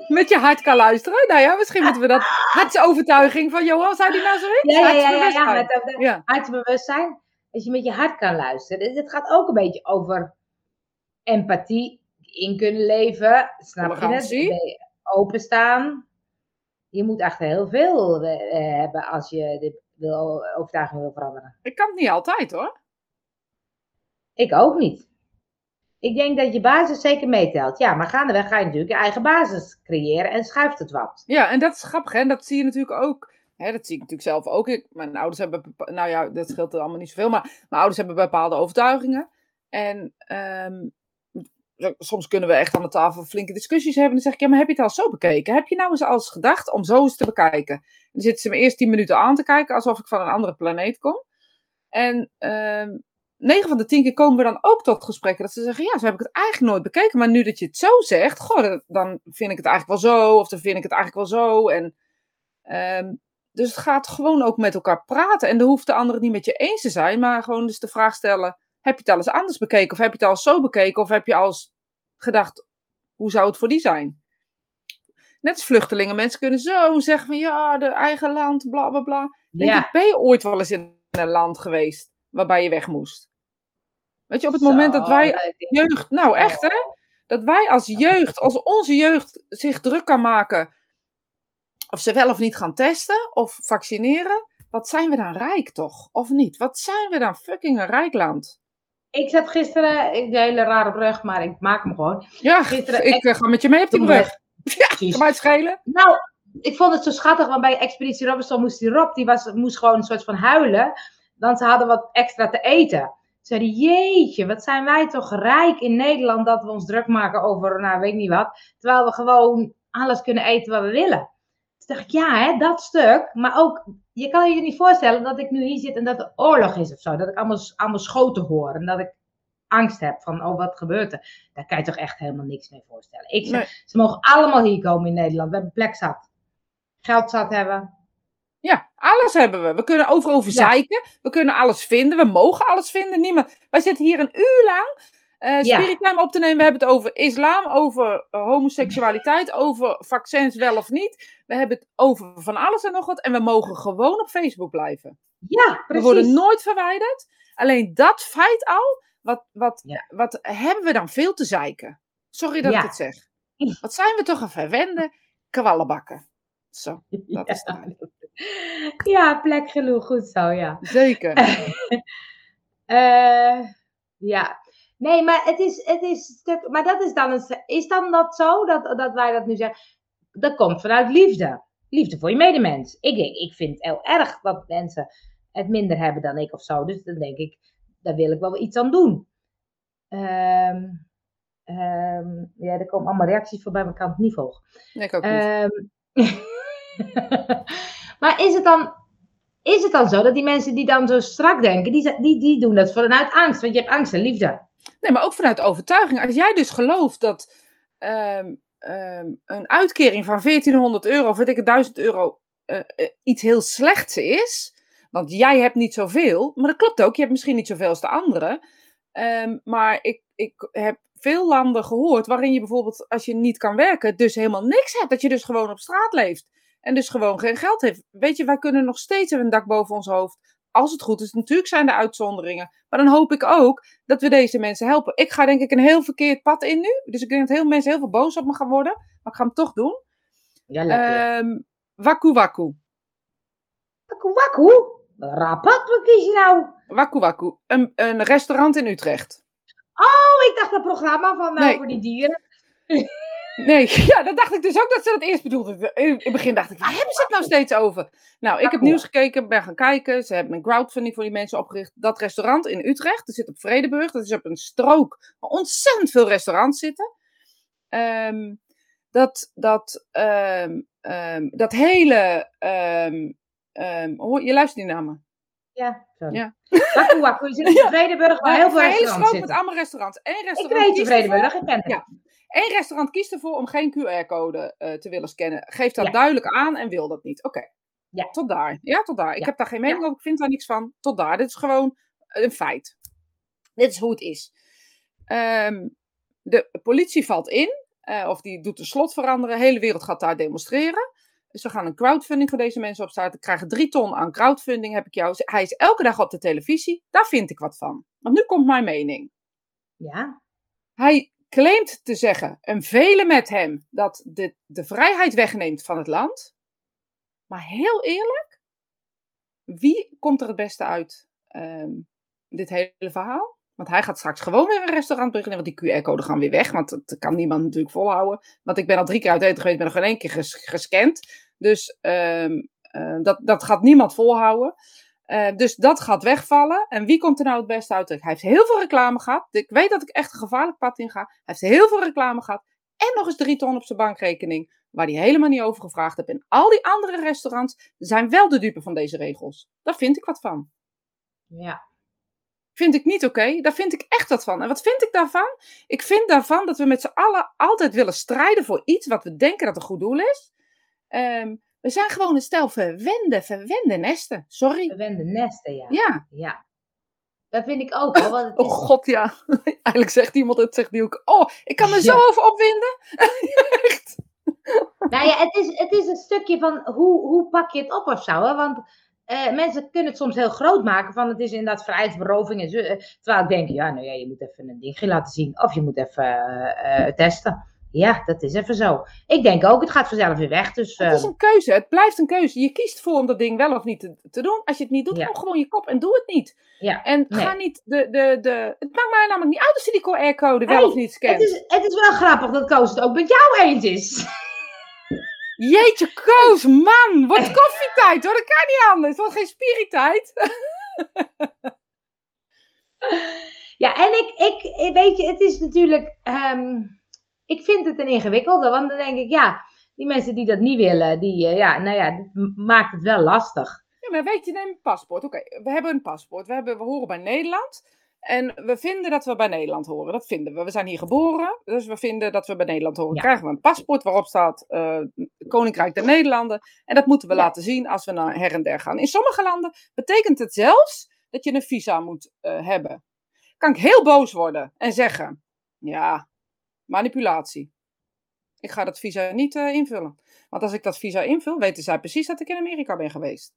B: Met je hart kan luisteren. Nou ja, misschien moeten we dat [laughs] hartsovertuiging van Johan, zou die nou zo heet?
A: Ja, ja, ja, ja, ja, met dat-
B: ja.
A: hartsbewustzijn. Als je met je hart kan luisteren. Dus het gaat ook een beetje over empathie, in kunnen leven. Snap je het? Openstaan. Je moet echt heel veel eh, eh, hebben als je de wil, overtuiging wil veranderen.
B: Ik kan het niet altijd hoor.
A: Ik ook niet. Ik denk dat je basis zeker meetelt. Ja, maar gaandeweg ga je natuurlijk je eigen basis creëren en schuift het wat.
B: Ja, en dat is grappig, hè? Dat zie je natuurlijk ook. Hè, dat zie ik natuurlijk zelf ook. Ik, mijn ouders hebben, nou ja, dat scheelt er allemaal niet zoveel, maar mijn ouders hebben bepaalde overtuigingen. En ehm, soms kunnen we echt aan de tafel flinke discussies hebben. Dan zeg ik, ja, maar heb je het al zo bekeken? Heb je nou eens alles gedacht om zo eens te bekijken? Dan zitten ze me eerst tien minuten aan te kijken, alsof ik van een andere planeet kom. En ehm 9 van de 10 keer komen we dan ook tot gesprekken dat ze zeggen: Ja, zo heb ik het eigenlijk nooit bekeken. Maar nu dat je het zo zegt, goh, dan- vind ik het eigenlijk wel zo. Of dan vind ik het eigenlijk wel zo. En, ehm, dus het gaat gewoon ook met elkaar praten. En dan hoeft de ander het niet met je eens te zijn. Maar gewoon dus de vraag stellen: Heb je het al eens anders bekeken? Of heb je het al zo bekeken? Of heb je al eens gedacht: Hoe zou het voor die zijn? Net als vluchtelingen. Mensen kunnen zo zeggen: van ja, de eigen land, bla bla bla. Denk
A: Ja.
B: ik, ben je ooit wel eens in een land geweest waarbij je weg moest? Weet je, op het moment dat wij jeugd, nou echt hè, dat wij als jeugd, als onze jeugd zich druk kan maken of ze wel of niet gaan testen of vaccineren, wat zijn we dan rijk toch? Of niet? Wat zijn we dan fucking een rijk land?
A: Ik zat gisteren, ik de hele rare brug, maar ik maak hem gewoon.
B: Ja,
A: Gisteren
B: ik eh, ga met je mee op die brug. Ja, kan mij het schelen.
A: Nou, ik vond het zo schattig, want bij Expeditie Robinson moest die Rob, die was, moest gewoon een soort van huilen, want ze hadden wat extra te eten. Ze zeiden, jeetje, wat zijn wij toch rijk in Nederland dat we ons druk maken over, nou weet niet wat, terwijl we gewoon alles kunnen eten wat we willen. Toen dacht ik, ja, hè, dat stuk, maar ook, je kan je niet voorstellen dat ik nu hier zit en dat er oorlog is of zo, dat ik allemaal, allemaal schoten hoor en dat ik angst heb van, oh, wat gebeurt er? Daar kan je toch echt helemaal niks mee voorstellen. Ik zeg,
B: Nee.
A: ze mogen allemaal hier komen in Nederland. We hebben plek zat. Geld zat hebben.
B: Ja, alles hebben we. We kunnen overal over
A: Ja.
B: zeiken. We kunnen alles vinden. We mogen alles vinden. Niemand. Wij zitten hier een uur lang eh
A: Ja.
B: Op te nemen. We hebben het over islam, over eh, homoseksualiteit, over vaccins wel of niet. We hebben het over van alles en nog wat. En we mogen gewoon op Facebook blijven.
A: Ja,
B: We
A: precies.
B: worden nooit verwijderd. Alleen dat feit al, wat, wat,
A: Ja.
B: wat hebben we dan veel te zeiken? Sorry dat
A: Ja.
B: ik het zeg. Wat zijn we toch een verwende kwallenbakken. Zo, [laughs] dat is het. [laughs]
A: Ja, plek genoeg. Goed zo, ja.
B: Zeker. [laughs]
A: Eh, ja. Nee, maar het is, het is. Maar dat is dan, een, is dan dat zo dat, dat wij dat nu zeggen? Dat komt vanuit liefde. Liefde voor je medemens. Ik, denk, ik vind het heel erg dat mensen het minder hebben dan ik of zo. Dus dan denk ik, daar wil ik wel iets aan doen. Ehm, ehm, ja, er komen allemaal reacties voorbij, maar ik kan het niet volgen.
B: Nee, ik ook niet.
A: Ehm, [laughs] maar is het, dan, is het dan zo dat die mensen die dan zo strak denken, die, die, die doen dat vanuit angst? Want je hebt angst en liefde.
B: Nee, maar ook vanuit overtuiging. Als jij dus gelooft dat ehm, ehm, een uitkering van 1400 euro, of weet ik het, 1000 euro, eh, eh, iets heel slechts is. Want jij hebt niet zoveel. Maar dat klopt ook. Je hebt misschien niet zoveel als de anderen. Ehm, maar ik, ik heb veel landen gehoord waarin je bijvoorbeeld, als je niet kan werken, dus helemaal niks hebt. Dat je dus gewoon op straat leeft. En dus gewoon geen geld heeft. Weet je, wij kunnen nog steeds een dak boven ons hoofd. Als het goed is. Natuurlijk zijn er uitzonderingen. Maar dan hoop ik ook dat we deze mensen helpen. Ik ga denk ik een heel verkeerd pad in nu. Dus ik denk dat heel mensen heel veel boos op me gaan worden. Maar ik ga hem toch doen.
A: Ja, lekker.
B: Ehm waku waku.
A: Wakku, wakku. Rapat, wat kies je nou?
B: Waku Waku. Een, een restaurant in Utrecht.
A: Oh, ik dacht dat programma van uh,
B: Nee.
A: over die dieren.
B: Nee, [laughs] ja, dat dacht ik dus ook dat ze dat eerst bedoelde. In het begin dacht ik, waar hebben ze het nou steeds over? Nou, ik heb nieuws gekeken, ben gaan kijken. Ze hebben een crowdfunding voor die mensen opgericht. Dat restaurant in Utrecht, dat zit op Vredeburg. Dat is op een strook waar ontzettend veel restaurants zitten. Ehm, dat, dat, ehm, ehm, dat hele... ehm, ehm, hoor, je luistert niet naar me.
A: Ja, sorry.
B: Ja.
A: Waku Waku, je zit in. Vredeburg waar heel veel
B: een hele
A: restaurants
B: strook met
A: zitten.
B: allemaal restaurants. Eén
A: Ik
B: restaurant
A: weet Vredeburg, ik ken het.
B: Ja. Eén restaurant kiest ervoor om geen QR-code eh, te willen scannen. Geeft dat
A: Ja.
B: duidelijk aan en wil dat niet. Oké.
A: Ja.
B: Tot daar. Ja, tot daar. Ik
A: Ja.
B: heb daar geen mening over. Ik vind daar niks van. Tot daar. Dit is gewoon een feit. Dit is hoe het is. Ehm, de politie valt in. eh, of die doet de slot veranderen. De hele wereld gaat daar demonstreren. Dus we gaan een crowdfunding voor deze mensen opstarten. Krijgen drie ton aan crowdfunding, heb ik jou. Hij is elke dag op de televisie. Daar vind ik wat van. Want nu komt mijn mening.
A: Ja,
B: Hij claimt te zeggen, en velen met hem, dat de, de vrijheid wegneemt van het land. Maar heel eerlijk, wie komt er het beste uit ehm, dit hele verhaal? Want hij gaat straks gewoon weer een restaurant beginnen, want die QR-code gaan weer weg. Want dat kan niemand natuurlijk volhouden. Want ik ben al drie keer uit eten geweest, ben nog geen één keer ges- gescand. Dus ehm, eh, dat, dat gaat niemand volhouden. Eh, dus dat gaat wegvallen. En wie komt er nou het beste uit? Hij heeft heel veel reclame gehad. Ik weet dat ik echt een gevaarlijk pad in ga. Hij heeft heel veel reclame gehad. En nog eens drie ton op zijn bankrekening. Waar hij helemaal niet over gevraagd heeft. En al die andere restaurants zijn wel de dupe van deze regels. Daar vind ik wat van.
A: ja.
B: Vind ik niet oké. Daar vind ik echt wat van. En wat vind ik daarvan? Ik vind daarvan dat we met z'n allen altijd willen strijden voor iets wat we denken dat een goed doel is. Ehm, we zijn gewoon een stel verwende, verwende nesten. Sorry.
A: Verwende nesten, ja.
B: Ja.
A: Ja. Dat vind ik ook hoor. Want [laughs]
B: Oh
A: is,
B: god, ja. [laughs] Eigenlijk zegt iemand het, zegt die ook. Oh, ik kan me zo
A: Ja.
B: over opwinden. [laughs] Echt.
A: nou ja, het is, het is een stukje van hoe, hoe pak je het op of zo. Hè? Want eh, mensen kunnen het soms heel groot maken van het is inderdaad vrijheidsberoving. En zo, eh, terwijl ik denk, ja, nou ja, je moet even een dingje laten zien. Of je moet even eh, testen. Ja, dat is even zo. Ik denk ook, het gaat vanzelf weer weg. Dus
B: Het is
A: eh,
B: een keuze. Het blijft een keuze. Je kiest voor om dat ding wel of niet te, te doen. Als je het niet doet,
A: Ja.
B: hou gewoon je kop en doe het niet.
A: ja.
B: En
A: Nee.
B: ga niet de, de, de... Het maakt mij namelijk niet uit als je die QR-code wel
A: Hey,
B: of niet scant.
A: Het is, het is wel grappig dat Koos het ook met jou eens is. [laughs]
B: Jeetje, Koos, man. Wordt koffietijd hoor. Dat kan niet anders. Het wordt geen spiritijd. [laughs]
A: Ja, en ik, ik, weet je, het is natuurlijk, ehm, ik vind het een ingewikkelde, want dan denk ik, ja, die mensen die dat niet willen, die, eh, ja, nou ja, dit m- maakt het wel lastig.
B: Ja, maar weet je, neem een paspoort. Oké, we hebben een paspoort. We, hebben, we horen bij Nederland. En we vinden dat we bij Nederland horen. Dat vinden we. We zijn hier geboren, dus we vinden dat we bij Nederland horen.
A: Ja.
B: Krijgen we een paspoort waarop staat eh, Koninkrijk der Nederlanden. En dat moeten we
A: Ja.
B: laten zien als we naar her en der gaan. In sommige landen betekent het zelfs dat je een visa moet eh, hebben. Kan ik heel boos worden en zeggen: ja, manipulatie. Ik ga dat visa niet eh, invullen. Want als ik dat visa invul, weten zij precies dat ik in Amerika ben geweest.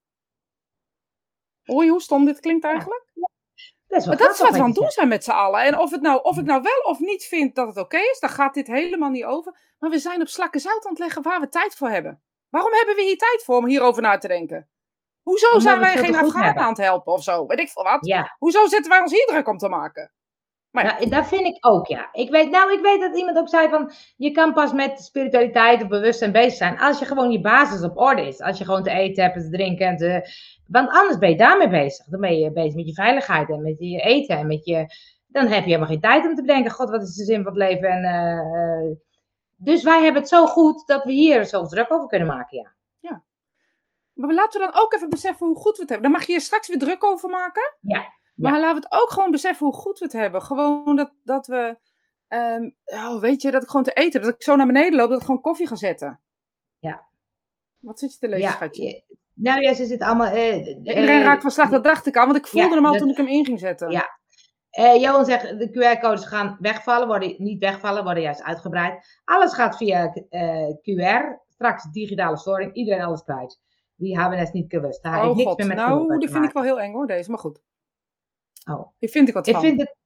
B: Je hoe stom dit klinkt eigenlijk?
A: Dat is
B: Maar dat is wat we aan het doen zijn met z'n allen. En of, het nou, of ik nou wel of niet vind dat het oké is, dan gaat dit helemaal niet over. Maar we zijn op slakken zout aan het leggen waar we tijd voor hebben. Waarom hebben we hier tijd voor om hierover na te denken? Hoezo
A: Omdat
B: zijn wij geen Afghanen aan het helpen of zo? Weet ik veel wat.
A: Ja,
B: Hoezo zitten wij ons hier druk om te maken? Maar ja.
A: nou, dat vind ik ook, ja. Ik weet, nou, ik weet dat iemand ook zei van, je kan pas met spiritualiteit of bewustzijn bezig zijn als je gewoon je basis op orde is. Als je gewoon te eten hebt en te drinken en te... Want anders ben je daarmee bezig. Dan ben je bezig met je veiligheid en met je eten en met je... Dan heb je helemaal geen tijd om te bedenken, god, wat is de zin van het leven? En, eh, eh, dus wij hebben het zo goed dat we hier zo druk over kunnen maken, ja.
B: Maar laten we dan ook even beseffen hoe goed we het hebben. Dan mag je hier straks weer druk over maken.
A: Ja.
B: Maar laten we het ook gewoon beseffen hoe goed we het hebben. Gewoon dat, dat we, ehm, oh, weet je, dat ik gewoon te eten. Dat ik zo naar beneden loop, dat ik gewoon koffie ga zetten.
A: Ja.
B: Wat zit je te lezen,
A: ja.
B: schatje?
A: je- Nou ja, ze zit allemaal... eh,
B: Iedereen
A: eh,
B: raakt van slag, dat dacht ik al. Want ik voelde
A: ja,
B: hem al
A: dat-
B: toen ik hem in ging zetten.
A: Ja. Eh, Johan zegt, de QR-codes gaan wegvallen, worden niet wegvallen, worden juist uitgebreid. Alles gaat via QR. Straks digitale storing, iedereen alles kwijt. Die hebben het niet gewust. Daar heeft
B: oh
A: niks
B: god,
A: meer met
B: nou, die vind ik wel heel eng hoor, deze. Maar goed,
A: Oh.
B: die vind ik wat
A: Ik
B: van.
A: vind het...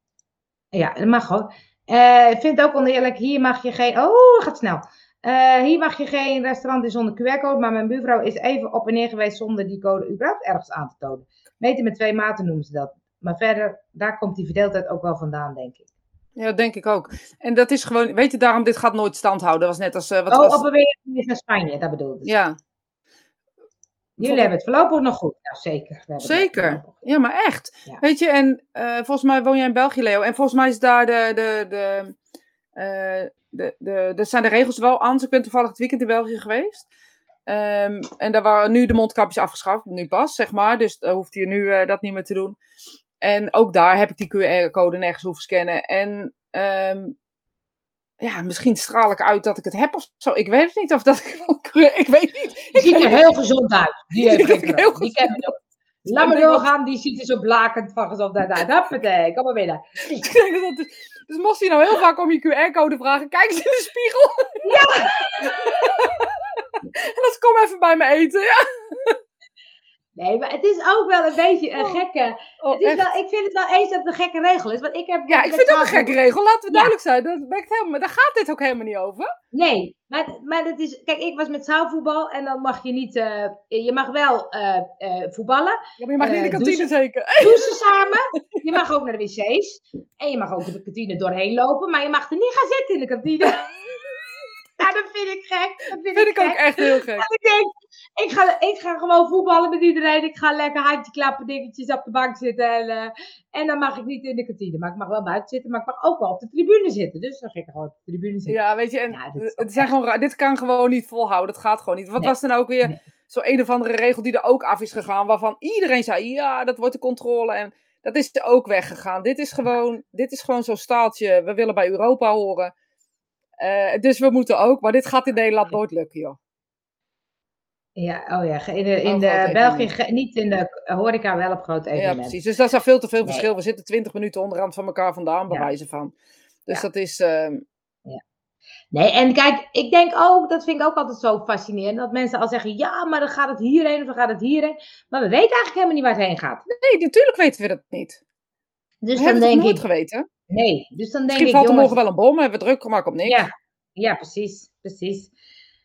A: Ja, dat mag hoor. Eh, ik vind het ook oneerlijk. Hier mag je geen... Oh, gaat snel. Eh, hier mag je geen restaurant in zonder QR-code. Maar mijn buurvrouw is even op en neer geweest zonder die code überhaupt ergens aan te tonen. Meten met twee maten noemen ze dat. Maar verder, daar komt die verdeeldheid ook wel vandaan, denk ik.
B: Ja, dat denk ik ook. En dat is gewoon, weet je, daarom, dit gaat nooit stand houden. Dat was net als, uh, wat
A: oh,
B: was...
A: op een weer naar Spanje, dat bedoel ik.
B: Ja.
A: Jullie hebben het voorlopig nog goed. Nou, zeker.
B: Zeker. Ja, maar echt. Ja. Weet je, en uh, volgens mij woon jij in België, Leo. En volgens mij is daar de, de, de, uh, de, de, de, zijn de regels wel anders. Ik ben toevallig het weekend in België geweest. Um, en daar waren nu de mondkapjes afgeschaft, nu pas, zeg maar. Dus dan hoeft je nu uh, dat niet meer te doen. En ook daar heb ik die QR-code nergens hoeven scannen. En um, ja, misschien straal ik uit dat ik het heb of zo. Ik weet het niet of dat [laughs] ik. ik weet niet.
A: Die ziet er heel gezond uit. Die heeft geen heel Die ken ik Laat me doorgaan, die ziet er zo blakend van gezondheid uit. Huppatee, kom maar binnen. [laughs]
B: Dat dus moest hij nou heel vaak om je QR-code vragen. Kijk eens in de spiegel.
A: Ja! [laughs]
B: en dat kom even bij me eten, ja.
A: Nee, maar het is ook wel een beetje een gekke. Oh, het is wel, ik vind het wel eens dat het een gekke regel is. Want ik heb
B: ja, ik vind het ook een gekke regel. Laten we duidelijk zijn. Dat ben ik helemaal, daar gaat dit ook helemaal niet over.
A: Nee, maar, maar dat is. Kijk, ik was met zaalvoetbal en dan mag je niet. Uh, je mag wel uh, uh, voetballen.
B: Ja, maar je mag niet in de kantine
A: douchen,
B: zeker. [laughs]
A: Douchen samen. Je mag ook naar de wc's. En je mag ook de kantine doorheen lopen. Maar je mag er niet gaan zitten in de kantine. [laughs] Ja, dat vind ik gek. Dat vind,
B: vind
A: ik,
B: ook echt heel gek.
A: En ik denk, ik ga, ik ga gewoon voetballen met iedereen. Ik ga lekker handje klappen, dingetjes op de bank zitten. En, uh, en dan mag ik niet in de kantine. Maar ik mag wel buiten zitten. Maar ik mag ook wel op de tribune zitten. Dus dan ga ik gewoon op de tribune zitten.
B: Ja, weet je, en ja, dit, het zijn gewoon, dit kan gewoon niet volhouden. Dat gaat gewoon niet. Wat nee. was er nou ook weer nee. zo'n een of andere regel die er ook af is gegaan. Waarvan iedereen zei, ja, dat wordt de controle. En dat is er ook weggegaan. Dit is gewoon, dit is gewoon zo'n staaltje. We willen bij Europa horen. Uh, dus we moeten ook, maar dit gaat in Nederland nooit lukken, joh.
A: Ja, oh ja, in de, in de België, niet in de horeca, wel op grote evenementen.
B: Ja, precies. Dus dat is veel te veel nee. verschil. We zitten twintig minuten onderhand van elkaar vandaan, bij wijze van. Dus ja. dat is... Uh...
A: Ja. Nee, en kijk, ik denk ook, dat vind ik ook altijd zo fascinerend, dat mensen al zeggen, ja, maar dan gaat het hierheen of dan gaat het hierheen. Maar we weten eigenlijk helemaal niet waar het heen gaat.
B: Nee, natuurlijk weten we dat niet. Dus we dan denk het nooit ik, geweten.
A: Nee, dus dan denk
B: Misschien
A: ik,
B: valt er morgen wel een bom, hebben we druk gemaakt op niks.
A: Ja, ja precies, precies.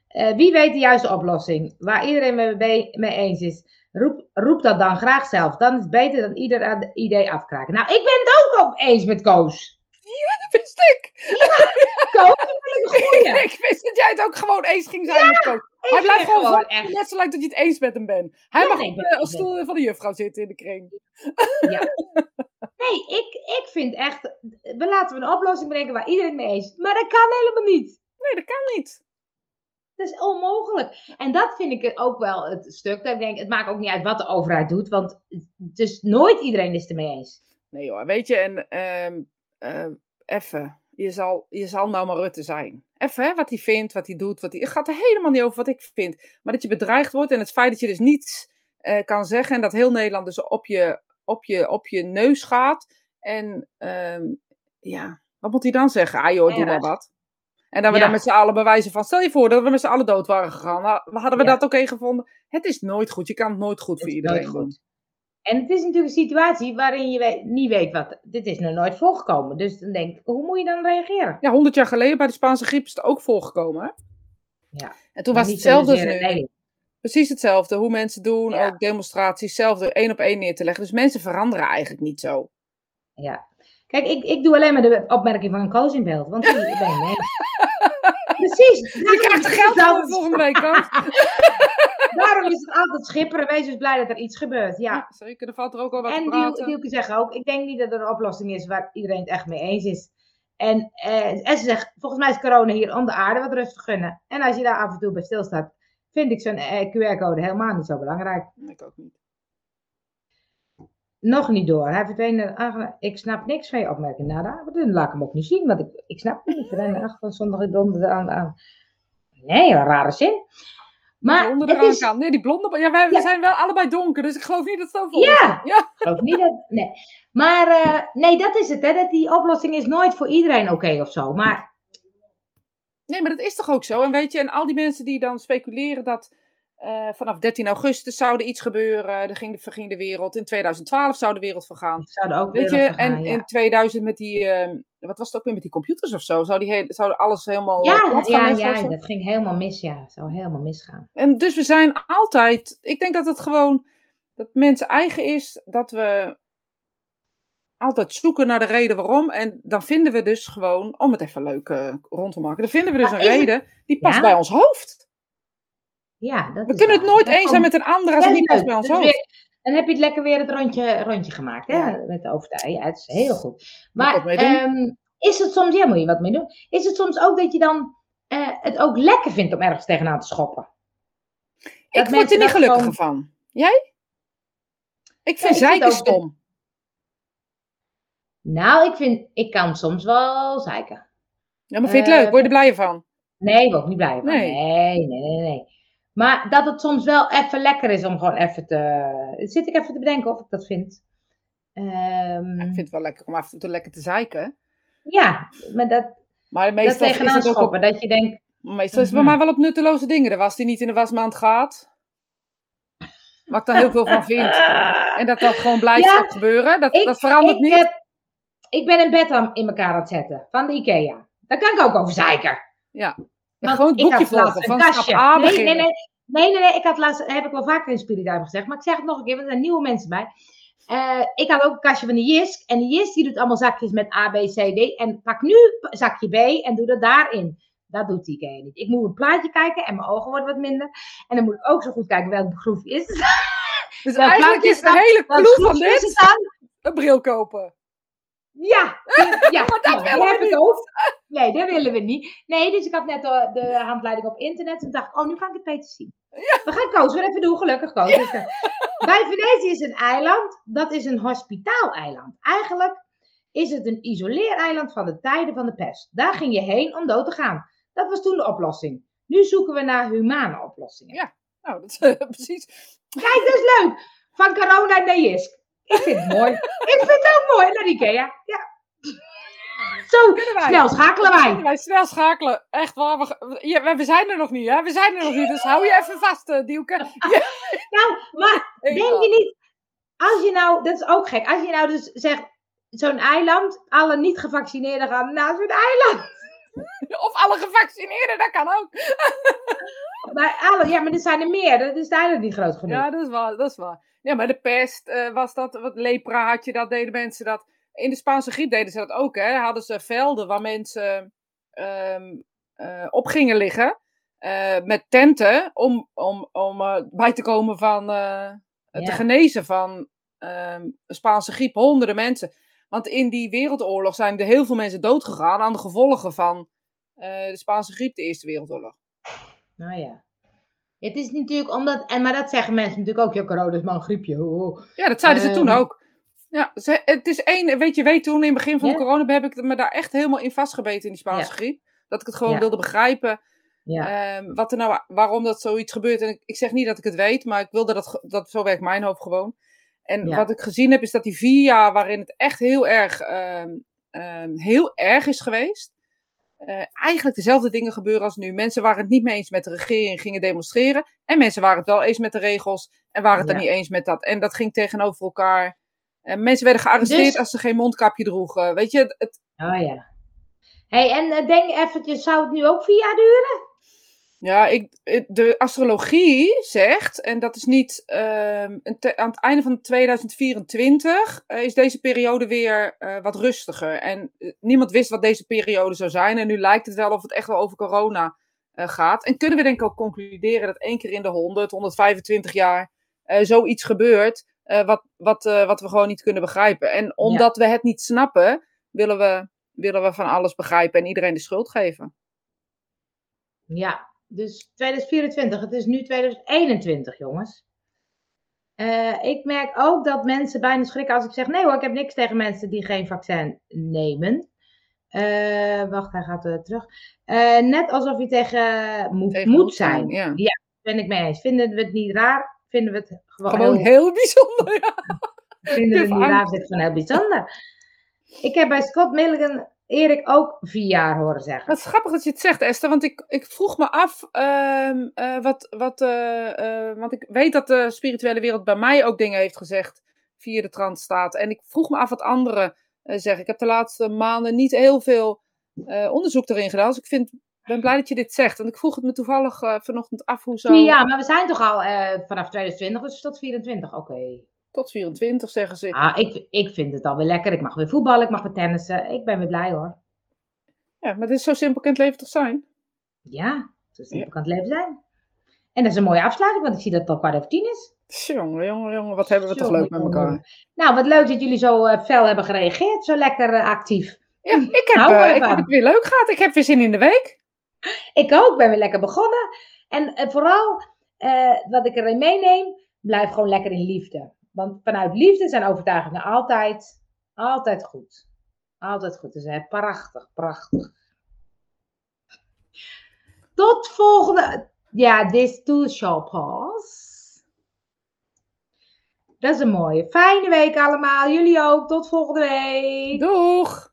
A: Uh, wie weet de juiste oplossing, waar iedereen mee, mee eens is, roep, roep dat dan graag zelf. Dan is het beter dan ieder aan het idee afkraken. Nou, ik ben het ook op eens met Koos.
B: Ja, dat wist ik.
A: Ja, Koos, vind ik [laughs]
B: ik wist dat jij het ook gewoon eens ging zijn ja, met Koos. Hij blijft gewoon, gewoon echt. net zo lang dat je het eens met hem bent. Hij ja, mag nee, op de stoel van de juffrouw zitten in de kring.
A: Ja. [laughs] Nee, ik, ik vind echt, we laten we een oplossing brengen waar iedereen mee eens. Maar dat kan helemaal niet.
B: Nee, dat kan niet.
A: Dat is onmogelijk. En dat vind ik ook wel het stuk. Dat ik denk, het maakt ook niet uit wat de overheid doet. Want dus nooit iedereen is het ermee eens.
B: Nee hoor, weet je, en uh, uh, even, je zal, je zal nou maar Rutte zijn. Even, hè, wat hij vindt, wat hij doet. Wat hij, het gaat er helemaal niet over wat ik vind. Maar dat je bedreigd wordt en het feit dat je dus niets uh, kan zeggen. En dat heel Nederland dus op je, op je, op je neus gaat. En um, ja, wat moet hij dan zeggen? Ah joh, doe maar wat. En dan we ja. dan met z'n allen bewijzen van, stel je voor dat we met z'n allen dood waren gegaan. Hadden we ja. dat oké okay gevonden? Het is nooit goed. Je kan het nooit goed
A: het
B: voor iedereen
A: goed. doen. En het is natuurlijk een situatie waarin je weet, niet weet wat. Dit is nog nooit voorgekomen. Dus dan denk ik, hoe moet je dan reageren?
B: Ja, honderd jaar geleden bij de Spaanse griep is het ook voorgekomen. Hè?
A: Ja.
B: En toen was het hetzelfde als nu. Precies hetzelfde. Hoe mensen doen, ja. ook demonstraties, hetzelfde één op één neer te leggen. Dus mensen veranderen eigenlijk niet zo.
A: Ja. Kijk, ik, ik doe alleen maar de opmerking van een koos in beeld. Want die ben [laughs] mee. Precies.
B: Je krijgt geld voor volgende week. [laughs]
A: Daarom is het altijd schipperen. Wees dus blij dat er iets gebeurt. Ja, ja
B: zeker. Er valt er ook al wat
A: en
B: te praten.
A: En Dielke zegt ook, ik denk niet dat er een oplossing is waar iedereen het echt mee eens is. En, eh, en ze zegt, volgens mij is corona hier om de aarde wat rustig gunnen. En als je daar af en toe bij stilstaat, vind ik zo'n eh, QR-code helemaal niet zo belangrijk.
B: Ik ook niet.
A: Nog niet door. Hij verdween Ik snap niks van je opmerking. Nou, dan laat ik hem ook niet zien, want ik, ik snap het niet. Verdween achter van zondag blonde aan, aan. Nee, een rare zin. Maar
B: is... Nee, die blonde. Ja, wij ja. zijn wel allebei donker, dus ik geloof niet dat het zo.
A: Ja, ja. ik geloof niet dat. Nee. Maar uh, nee, dat is het. Hè, dat die oplossing is nooit voor iedereen oké okay of zo. Maar.
B: Nee, maar dat is toch ook zo? En weet je, en al die mensen die dan speculeren dat. Uh, vanaf 13 augustus zou er iets gebeuren. Er ging, verging de wereld. In 2012 zou de wereld vergaan.
A: Zou ook
B: Weet je,
A: vergaan,
B: en
A: ja.
B: in 2000 met die. Uh, wat was het ook weer met die computers of zo? Zou, die he zou alles helemaal.
A: Ja, ja, ja dat ging helemaal mis. Ja, het zou helemaal misgaan.
B: En dus we zijn altijd. Ik denk dat het gewoon. Dat mensen eigen is dat we. Altijd zoeken naar de reden waarom. En dan vinden we dus gewoon, om het even leuk uh, rond te maken, dan vinden we dus
A: Maar
B: een reden die past
A: Ja?
B: bij ons hoofd.
A: Ja, dat
B: We kunnen het nooit
A: Dat
B: eens zijn met een ander als het
A: Ja,
B: niet past bij ons hoofd.
A: weer- Dan heb je het lekker weer het rondje, rondje gemaakt, hè?
B: Ja.
A: Met de overtuiging. Ja, het is heel goed. Maar ehm, is het soms, ja, moet je wat mee doen. Is het soms ook dat je dan eh, het ook lekker vindt om ergens tegenaan te schoppen?
B: Ik word er niet gelukkiger
A: gewoon-
B: van. Jij? Ik vind
A: ik vind
B: zeiken
A: ook-
B: stom.
A: Nou, ik vind, ik kan soms wel zeiken.
B: Ja, maar vind je het leuk? Word je er blij van?
A: Nee, ik word niet blij van.
B: Nee.
A: Nee. nee, nee, nee, Maar dat het soms wel even lekker is om gewoon even te... Zit ik even te bedenken of ik dat vind. Ehm,
B: Ik vind het wel lekker om af en toe lekker te zeiken.
A: Ja, maar dat,
B: Maar
A: dat
B: meestal is het ook op.
A: Dat je denkt,
B: meestal is het bij
A: Mhm.
B: mij wel op nutteloze dingen. De was die niet in de wasmaand gaat. Waar ik dan heel veel van vind. En dat dat gewoon blijft
A: Ja,
B: ook gebeuren. Dat,
A: ik,
B: dat verandert
A: ik,
B: niet.
A: heb- ik ben een bed aan, in elkaar aan het zetten. Van de Ikea. Daar kan ik ook over zeiken.
B: Ja. Gewoon het
A: ik
B: boekje volgen.
A: een
B: Van
A: kastje.
B: A
A: nee, nee, nee, nee, nee, nee. Ik had laatst, heb ik wel vaker in Spirit Time gezegd. Maar ik zeg het nog een keer, want er zijn nieuwe mensen bij. Eh, ik had ook een kastje van de Jisk. En de Jisk die doet allemaal zakjes met A, B, C, D. En pak nu zakje B en doe dat daarin. Dat doet die Ikea niet. Ik moet een plaatje kijken en mijn ogen worden wat minder. En dan moet ik ook zo goed kijken welk groef is.
B: Dus [laughs] eigenlijk is de hele clue van dit een bril kopen.
A: Ja, [laughs] ja,
B: dat
A: ja,
B: willen we
A: heb
B: niet.
A: ik ook. Nee, dat willen we niet. Nee, dus ik had net de, de handleiding op internet. En dacht oh, nu kan ik het beter zien. We gaan Koos weer even doen, gelukkig Koos. Dus, eh, bij Venetië is een eiland, dat is een hospitaaleiland. Eigenlijk is het een isoleereiland van de tijden van de pest. Daar ging je heen om dood te gaan. Dat was toen de oplossing. Nu zoeken we naar humane oplossingen.
B: Nou, dat is precies.
A: Kijk, dat is leuk. Van corona naar Jisk. Ik vind het mooi. [laughs] Ik vind het ook mooi naar Ikea. Ja. Zo,
B: wij.
A: snel schakelen wij.
B: Wij snel schakelen. Echt waar. We, ja, we zijn er nog niet, hè? We zijn er nog niet. Dus hou je even vast, uh, Dielke. [laughs] Ja,
A: Nou, maar [laughs] denk je niet, als je nou, dat is ook gek, als je nou dus zegt, zo'n eiland, alle niet-gevaccineerden gaan naar zo'n eiland.
B: Of alle gevaccineerden, dat kan ook.
A: Maar alle, ja, maar er zijn er meer, dat is eiland niet groot genoeg.
B: Ja, dat is waar. Dat is waar. Ja, maar de pest eh, was dat, wat lepra had je, dat deden mensen dat. In de Spaanse griep deden ze dat ook, hè. Hadden ze velden waar mensen ehm, eh, op gingen liggen. eh, met tenten om, om, om bij te komen van te genezen van ehm, Spaanse griep. Honderden mensen. Want in die wereldoorlog zijn er heel veel mensen doodgegaan aan de gevolgen van de Spaanse griep, de Eerste Wereldoorlog.
A: Nou ja. Het is natuurlijk omdat, en, maar dat zeggen mensen natuurlijk ook, ja, corona is maar een griepje.
B: Ja, dat zeiden ze toen
A: Ehm.
B: ook. Ja, ze, het is één, weet je, weet toen in het begin van de corona heb ik me daar echt helemaal in vastgebeten in die Spaanse
A: Ja.
B: griep. Dat ik het gewoon
A: Ja.
B: wilde begrijpen.
A: Ja,
B: ehm, wat er nou, waarom dat zoiets gebeurt. En ik, ik zeg niet dat ik het weet, maar ik wilde dat, dat zo werkt mijn hoofd gewoon. En
A: Ja.
B: wat ik gezien heb, is dat die vier jaar waarin het echt heel erg, ehm, heel erg is geweest. Eh, eigenlijk dezelfde dingen gebeuren als nu. Mensen waren het niet mee eens met de regering, gingen demonstreren. En mensen waren het wel eens met de regels en waren het
A: Ja.
B: er niet eens met dat. En dat ging tegenover elkaar. En mensen werden gearresteerd
A: Dus-
B: als ze geen mondkapje droegen. Weet je, het,
A: oh ja. hey, en eh, denk eventjes, zou het nu ook vier jaar duren?
B: Ja, ik, de astrologie zegt, en dat is niet ehm, aan het einde van 2024, eh, is deze periode weer eh, wat rustiger. En eh, niemand wist wat deze periode zou zijn. En nu lijkt het wel of het echt wel over corona gaat. En kunnen we denk ik ook concluderen dat één keer in de 100, 125 jaar zoiets gebeurt, wat, wat, wat we gewoon niet kunnen begrijpen. En omdat we het niet snappen, willen we, willen we van alles begrijpen en iedereen de schuld geven.
A: Ja, dus 2024, het is nu 2021, jongens. Eh, ik merk ook dat mensen bijna schrikken als ik zeg: nee hoor, ik heb niks tegen mensen die geen vaccin nemen. Eh, wacht, hij gaat weer terug. Eh, net alsof je tegen moet,
B: Tegen
A: moet
B: zijn, ja.
A: ben ik mee eens. Vinden we het niet raar? Vinden we het gewoon,
B: Gewoon
A: heel,
B: heel bijzonder, ja.
A: vinden we het niet raar? Het gewoon heel bijzonder. Ik heb bij Scott Milligan Erik ook vier jaar horen zeggen.
B: Het is grappig dat je het zegt, Esther, want ik, ik vroeg me af, ehm, eh, wat, wat, eh, eh, want ik weet dat de spirituele wereld bij mij ook dingen heeft gezegd via de transstaat. En ik vroeg me af wat anderen zeggen. Ik heb de laatste maanden niet heel veel onderzoek erin gedaan, dus ik vind, ben blij dat je dit zegt. Want ik vroeg het me toevallig vanochtend af hoe zo...
A: Jaar, maar we zijn toch al vanaf 2020, dus tot 24. Oké.
B: Tot 24 zeggen ze.
A: Ah, ik, ik vind het alweer lekker. Ik mag weer voetballen, ik mag weer tennissen. Ik ben weer blij hoor.
B: Ja, maar dit is zo simpel kan het leven toch zijn?
A: Ja, zo simpel kan het leven zijn. En dat is een mooie afsluiting, want ik zie dat het al kwart over tien is.
B: Jongen, jongen, jongen, wat hebben we toch
A: Jongen,
B: leuk met elkaar.
A: Nou, wat leuk dat jullie zo eh, fel hebben gereageerd. Zo lekker eh, actief.
B: Ja, ik heb,
A: mooi
B: ik heb het weer leuk gehad. Ik heb weer zin in de week.
A: Ik ook, ben weer lekker begonnen. En vooral, wat ik erin meeneem, blijf gewoon lekker in liefde. Want vanuit liefde zijn overtuigingen altijd, altijd goed. Altijd goed. Dus hè, prachtig, prachtig. Tot volgende. Ja, this too shall pass. Dat is een mooie. Fijne week allemaal. Jullie ook. Tot volgende week.
B: Doeg!